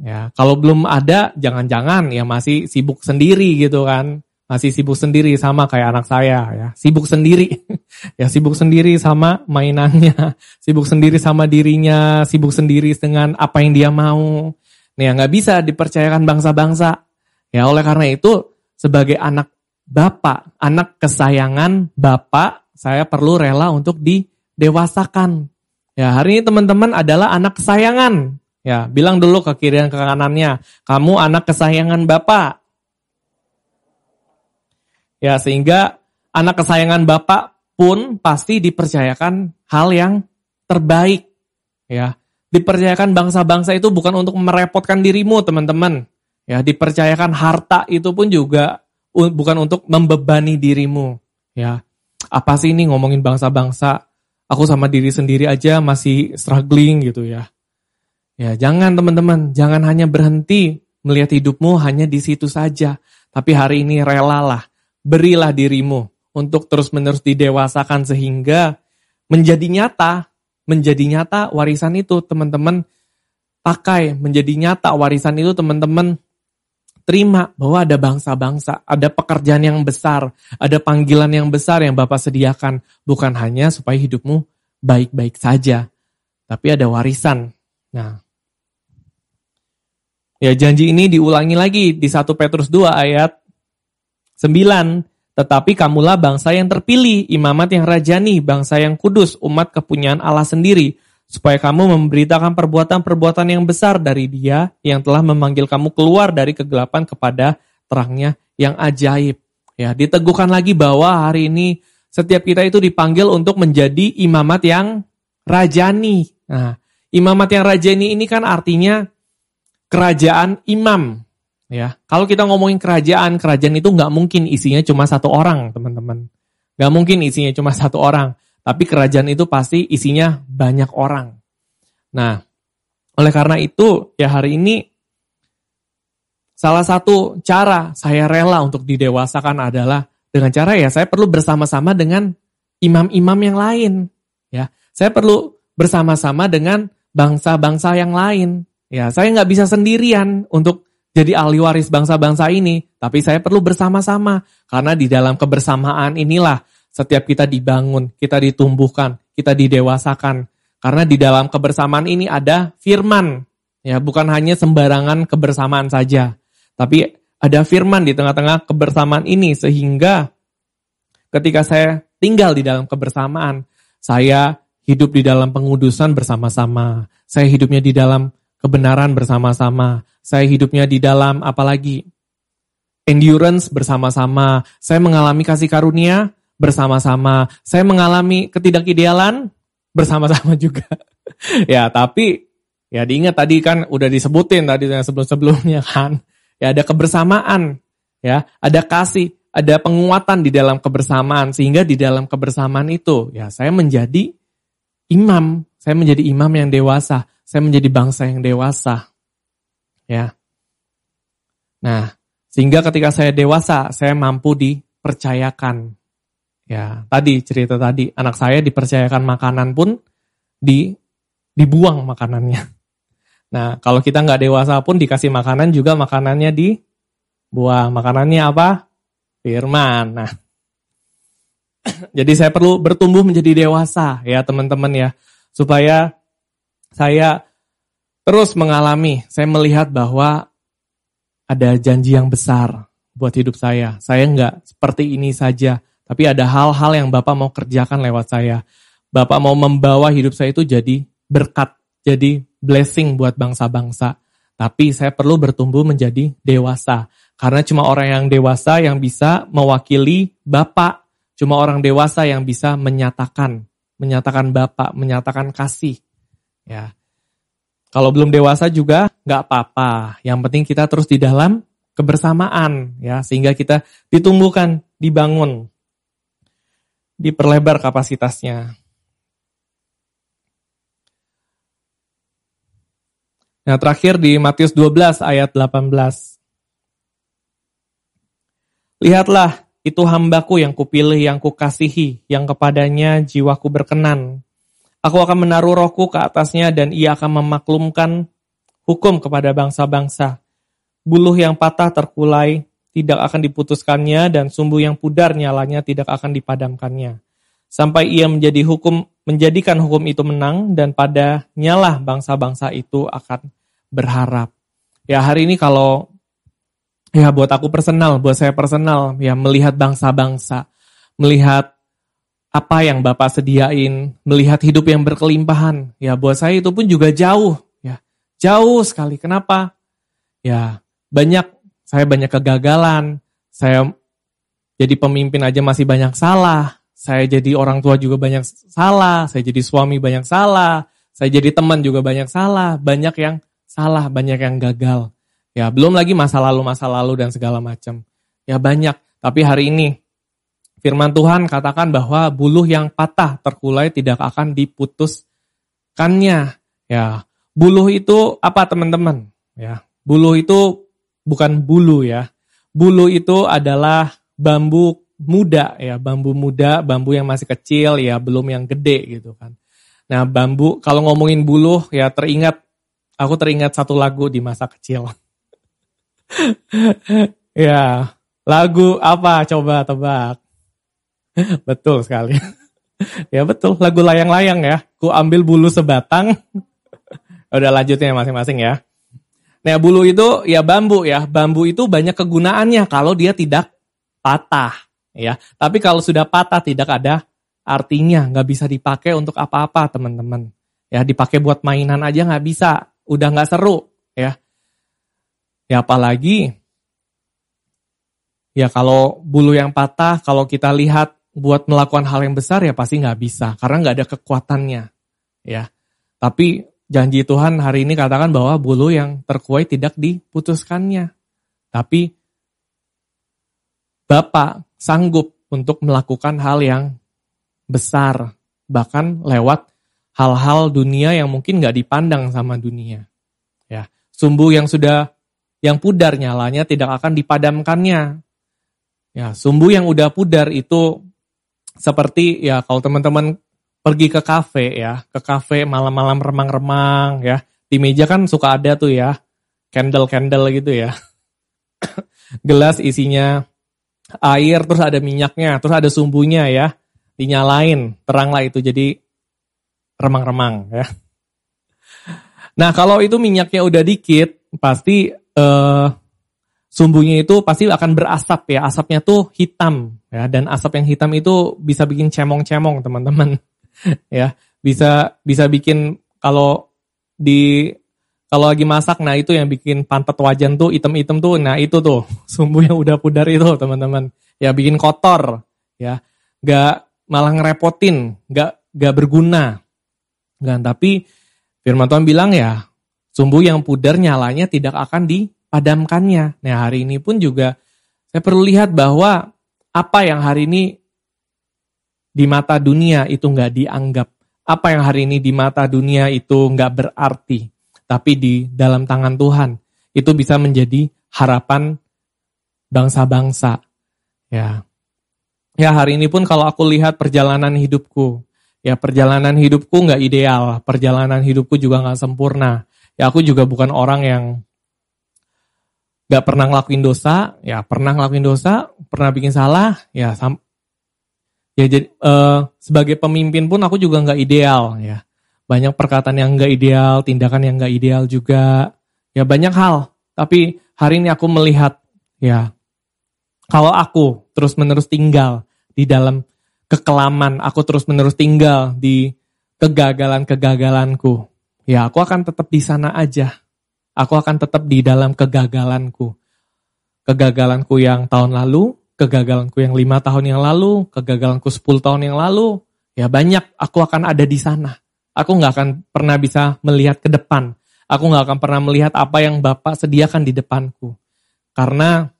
Ya, kalau belum ada, jangan-jangan ya masih sibuk sendiri gitu kan. Masih sibuk sendiri sama kayak anak saya ya. Sibuk sendiri. (laughs) ya sibuk sendiri sama mainannya. (laughs) Sibuk sendiri sama dirinya. Sibuk sendiri dengan apa yang dia mau. Nih ya nggak bisa dipercayakan bangsa-bangsa. Ya oleh karena itu sebagai anak bapak, anak kesayangan bapak, saya perlu rela untuk didewasakan. Ya hari ini teman-teman adalah anak kesayangan Ya, bilang dulu ke kiri dan ke kanannya, kamu anak kesayangan Bapak. Ya, sehingga anak kesayangan Bapak pun pasti dipercayakan hal yang terbaik. Ya, dipercayakan bangsa-bangsa itu bukan untuk merepotkan dirimu, teman-teman. Ya, dipercayakan harta itu pun juga bukan untuk membebani dirimu. Ya, apa sih ini ngomongin bangsa-bangsa? Aku sama diri sendiri aja masih struggling gitu ya. Ya, jangan teman-teman, jangan hanya berhenti melihat hidupmu hanya di situ saja. Tapi hari ini relalah, berilah dirimu untuk terus-menerus didewasakan sehingga menjadi nyata, menjadi nyata warisan itu teman-teman pakai, menjadi nyata warisan itu teman-teman terima bahwa ada bangsa-bangsa, ada pekerjaan yang besar, ada panggilan yang besar yang Bapak sediakan. Bukan hanya supaya hidupmu baik-baik saja, tapi ada warisan. Nah, Ya janji ini diulangi lagi di 1 Petrus 2 ayat 9. Tetapi kamulah bangsa yang terpilih, imamat yang rajani, bangsa yang kudus, umat kepunyaan Allah sendiri. Supaya kamu memberitakan perbuatan-perbuatan yang besar dari dia yang telah memanggil kamu keluar dari kegelapan kepada terangnya yang ajaib. Ya, diteguhkan lagi bahwa hari ini setiap kita itu dipanggil untuk menjadi imamat yang rajani. Nah, imamat yang rajani ini kan artinya kerajaan imam. Ya, kalau kita ngomongin kerajaan, kerajaan itu nggak mungkin isinya cuma satu orang, teman-teman. Nggak mungkin isinya cuma satu orang. Tapi kerajaan itu pasti isinya banyak orang. Nah, oleh karena itu, ya hari ini salah satu cara saya rela untuk didewasakan adalah dengan cara ya saya perlu bersama-sama dengan imam-imam yang lain. Ya, saya perlu bersama-sama dengan bangsa-bangsa yang lain. Ya, saya nggak bisa sendirian untuk jadi ahli waris bangsa-bangsa ini, tapi saya perlu bersama-sama karena di dalam kebersamaan inilah setiap kita dibangun, kita ditumbuhkan, kita didewasakan. Karena di dalam kebersamaan ini ada firman, ya bukan hanya sembarangan kebersamaan saja, tapi ada firman di tengah-tengah kebersamaan ini sehingga ketika saya tinggal di dalam kebersamaan, saya hidup di dalam pengudusan bersama-sama, saya hidupnya di dalam kebenaran bersama-sama. Saya hidupnya di dalam apalagi endurance bersama-sama. Saya mengalami kasih karunia bersama-sama. Saya mengalami ketidakidealan bersama-sama (laughs) juga. ya, tapi ya diingat tadi kan udah disebutin tadi yang sebelum-sebelumnya kan. Ya ada kebersamaan, ya, ada kasih, ada penguatan di dalam kebersamaan sehingga di dalam kebersamaan itu ya saya menjadi imam, saya menjadi imam yang dewasa saya menjadi bangsa yang dewasa. Ya. Nah, sehingga ketika saya dewasa, saya mampu dipercayakan. Ya, tadi cerita tadi, anak saya dipercayakan makanan pun di dibuang makanannya. (laughs) Nah, kalau kita nggak dewasa pun dikasih makanan juga makanannya dibuang. Makanannya apa? Firman. Nah, (coughs) jadi saya perlu bertumbuh menjadi dewasa ya teman-teman ya. Supaya saya terus mengalami, saya melihat bahwa ada janji yang besar buat hidup saya. Saya nggak seperti ini saja, tapi ada hal-hal yang Bapak mau kerjakan lewat saya. Bapak mau membawa hidup saya itu jadi berkat, jadi blessing buat bangsa-bangsa. Tapi saya perlu bertumbuh menjadi dewasa. Karena cuma orang yang dewasa yang bisa mewakili Bapak. Cuma orang dewasa yang bisa menyatakan menyatakan bapak, menyatakan kasih. Ya. Kalau belum dewasa juga nggak apa-apa. Yang penting kita terus di dalam kebersamaan ya sehingga kita ditumbuhkan, dibangun, diperlebar kapasitasnya. Nah, terakhir di Matius 12 ayat 18. Lihatlah, itu hambaku yang kupilih, yang kukasihi, yang kepadanya jiwaku berkenan. Aku akan menaruh rohku ke atasnya dan ia akan memaklumkan hukum kepada bangsa-bangsa. Buluh yang patah terkulai tidak akan diputuskannya dan sumbu yang pudar nyalanya tidak akan dipadamkannya. Sampai ia menjadi hukum menjadikan hukum itu menang dan pada nyalah bangsa-bangsa itu akan berharap. Ya hari ini kalau ya buat aku personal, buat saya personal ya melihat bangsa-bangsa, melihat apa yang Bapak sediain, melihat hidup yang berkelimpahan. Ya buat saya itu pun juga jauh ya. Jauh sekali. Kenapa? Ya banyak saya banyak kegagalan, saya jadi pemimpin aja masih banyak salah, saya jadi orang tua juga banyak salah, saya jadi suami banyak salah, saya jadi teman juga banyak salah, banyak yang salah, banyak yang gagal. Ya, belum lagi masa lalu masa lalu dan segala macam. Ya banyak, tapi hari ini firman Tuhan katakan bahwa buluh yang patah terkulai tidak akan diputuskannya. Ya, buluh itu apa teman-teman? Ya, buluh itu bukan bulu ya. Bulu itu adalah bambu muda ya, bambu muda, bambu yang masih kecil ya, belum yang gede gitu kan. Nah bambu, kalau ngomongin bulu ya teringat, aku teringat satu lagu di masa kecil. (laughs) ya, lagu apa coba tebak. (laughs) betul sekali. ya betul, lagu layang-layang ya. Ku ambil bulu sebatang. (laughs) Udah lanjutnya masing-masing ya. Nah bulu itu ya bambu ya, bambu itu banyak kegunaannya kalau dia tidak patah ya. Tapi kalau sudah patah tidak ada artinya, nggak bisa dipakai untuk apa-apa teman-teman. Ya dipakai buat mainan aja nggak bisa, udah nggak seru ya. Ya apalagi ya kalau bulu yang patah, kalau kita lihat buat melakukan hal yang besar ya pasti nggak bisa karena nggak ada kekuatannya ya. Tapi janji Tuhan hari ini katakan bahwa bulu yang terkuai tidak diputuskannya. Tapi Bapak sanggup untuk melakukan hal yang besar, bahkan lewat hal-hal dunia yang mungkin gak dipandang sama dunia. Ya, sumbu yang sudah yang pudar nyalanya tidak akan dipadamkannya. Ya, sumbu yang udah pudar itu seperti ya kalau teman-teman pergi ke kafe ya, ke kafe malam-malam remang-remang ya. Di meja kan suka ada tuh ya, candle-candle gitu ya. (coughs) Gelas isinya air, terus ada minyaknya, terus ada sumbunya ya. Dinyalain, teranglah itu jadi remang-remang ya. Nah kalau itu minyaknya udah dikit, pasti eh, sumbunya itu pasti akan berasap ya. Asapnya tuh hitam ya, dan asap yang hitam itu bisa bikin cemong-cemong teman-teman. (laughs) ya bisa bisa bikin kalau di kalau lagi masak nah itu yang bikin pantat wajan tuh item-item tuh. Nah itu tuh. (laughs) Sumbu yang udah pudar itu teman-teman. Ya bikin kotor ya. Nggak malah ngerepotin nggak nggak berguna. Kan tapi firman Tuhan bilang ya sumbu yang pudar nyalanya tidak akan dipadamkannya nah hari ini pun juga saya perlu lihat bahwa apa yang hari ini di mata dunia itu nggak dianggap. Apa yang hari ini di mata dunia itu nggak berarti. Tapi di dalam tangan Tuhan itu bisa menjadi harapan bangsa-bangsa. Ya. Ya hari ini pun kalau aku lihat perjalanan hidupku, ya perjalanan hidupku nggak ideal, perjalanan hidupku juga nggak sempurna. Ya aku juga bukan orang yang nggak pernah ngelakuin dosa, ya pernah ngelakuin dosa, pernah bikin salah, ya Ya jadi uh, sebagai pemimpin pun aku juga nggak ideal ya. Banyak perkataan yang nggak ideal, tindakan yang nggak ideal juga. Ya banyak hal. Tapi hari ini aku melihat ya kalau aku terus menerus tinggal di dalam kekelaman, aku terus menerus tinggal di kegagalan-kegagalanku. Ya aku akan tetap di sana aja. Aku akan tetap di dalam kegagalanku. Kegagalanku yang tahun lalu, kegagalanku yang lima tahun yang lalu, kegagalanku sepuluh tahun yang lalu, ya banyak aku akan ada di sana. Aku nggak akan pernah bisa melihat ke depan. Aku nggak akan pernah melihat apa yang Bapak sediakan di depanku. Karena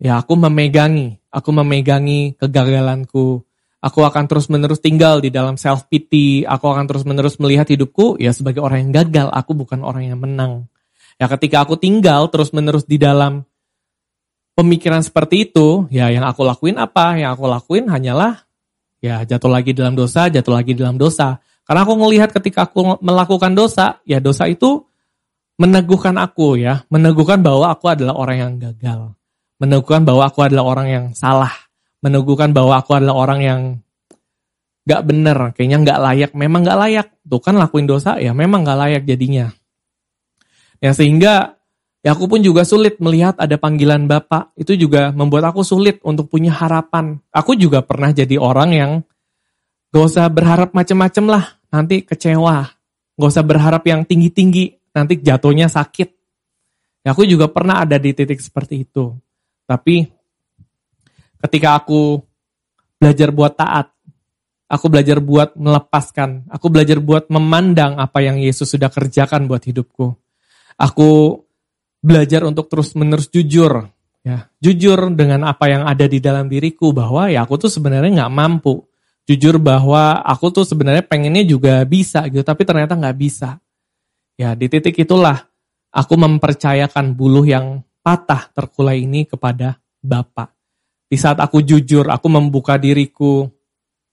ya aku memegangi, aku memegangi kegagalanku. Aku akan terus-menerus tinggal di dalam self pity. Aku akan terus-menerus melihat hidupku ya sebagai orang yang gagal. Aku bukan orang yang menang. Ya ketika aku tinggal terus-menerus di dalam pemikiran seperti itu, ya yang aku lakuin apa? Yang aku lakuin hanyalah ya jatuh lagi dalam dosa, jatuh lagi dalam dosa. Karena aku melihat ketika aku melakukan dosa, ya dosa itu meneguhkan aku ya, meneguhkan bahwa aku adalah orang yang gagal. Meneguhkan bahwa aku adalah orang yang salah. Meneguhkan bahwa aku adalah orang yang gak bener, kayaknya gak layak, memang gak layak. Tuh kan lakuin dosa, ya memang gak layak jadinya. Ya sehingga ya aku pun juga sulit melihat ada panggilan Bapak. Itu juga membuat aku sulit untuk punya harapan. Aku juga pernah jadi orang yang gak usah berharap macem-macem lah nanti kecewa. Gak usah berharap yang tinggi-tinggi, nanti jatuhnya sakit. Ya, aku juga pernah ada di titik seperti itu. Tapi ketika aku belajar buat taat, aku belajar buat melepaskan, aku belajar buat memandang apa yang Yesus sudah kerjakan buat hidupku. Aku belajar untuk terus-menerus jujur, ya, jujur dengan apa yang ada di dalam diriku bahwa ya aku tuh sebenarnya nggak mampu jujur bahwa aku tuh sebenarnya pengennya juga bisa gitu, tapi ternyata nggak bisa. Ya di titik itulah aku mempercayakan buluh yang patah terkulai ini kepada Bapak. Di saat aku jujur, aku membuka diriku,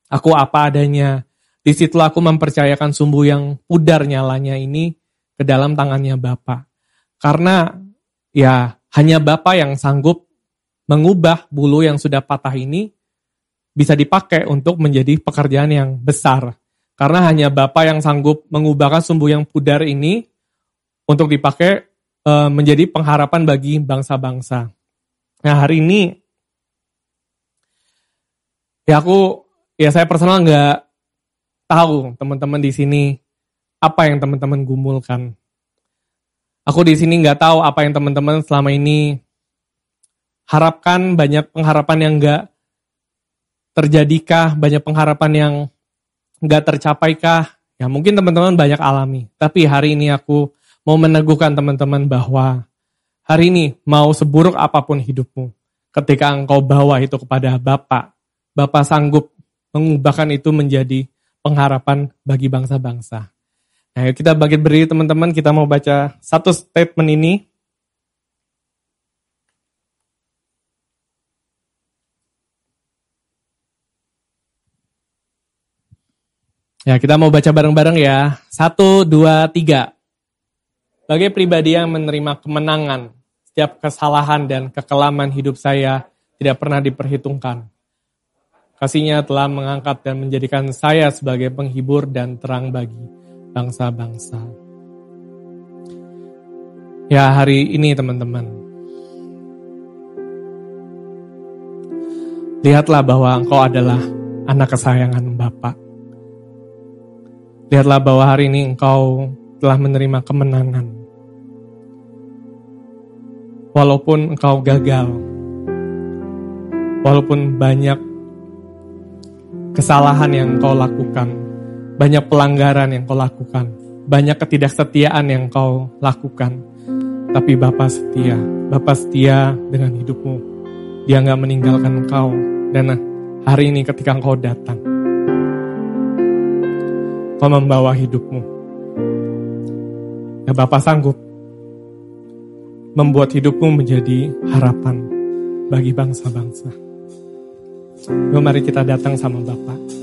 aku apa adanya. Di situ aku mempercayakan sumbu yang pudar nyalanya ini ke dalam tangannya Bapak. Karena ya hanya Bapak yang sanggup mengubah bulu yang sudah patah ini bisa dipakai untuk menjadi pekerjaan yang besar. Karena hanya Bapak yang sanggup mengubahkan sumbu yang pudar ini untuk dipakai e, menjadi pengharapan bagi bangsa-bangsa. Nah hari ini, ya aku, ya saya personal nggak tahu teman-teman di sini apa yang teman-teman gumulkan. Aku di sini nggak tahu apa yang teman-teman selama ini harapkan banyak pengharapan yang nggak terjadikah banyak pengharapan yang nggak tercapaikah? Ya mungkin teman-teman banyak alami. Tapi hari ini aku mau meneguhkan teman-teman bahwa hari ini mau seburuk apa pun hidupmu, ketika engkau bawa itu kepada Bapak, Bapak sanggup mengubahkan itu menjadi pengharapan bagi bangsa-bangsa. Nah, kita bagi beri teman-teman, kita mau baca satu statement ini Ya, kita mau baca bareng-bareng ya. Satu, dua, tiga. Sebagai pribadi yang menerima kemenangan, setiap kesalahan dan kekelaman hidup saya tidak pernah diperhitungkan. Kasihnya telah mengangkat dan menjadikan saya sebagai penghibur dan terang bagi bangsa-bangsa. Ya, hari ini teman-teman. Lihatlah bahwa engkau adalah anak kesayangan Bapak Lihatlah bahwa hari ini engkau telah menerima kemenangan. Walaupun engkau gagal, walaupun banyak kesalahan yang engkau lakukan, banyak pelanggaran yang engkau lakukan, banyak ketidaksetiaan yang engkau lakukan, tapi Bapak setia, Bapak setia dengan hidupmu. Dia nggak meninggalkan engkau, dan hari ini ketika engkau datang, Kau membawa hidupmu. Ya Bapak sanggup membuat hidupmu menjadi harapan bagi bangsa-bangsa. Yuk mari kita datang sama Bapak.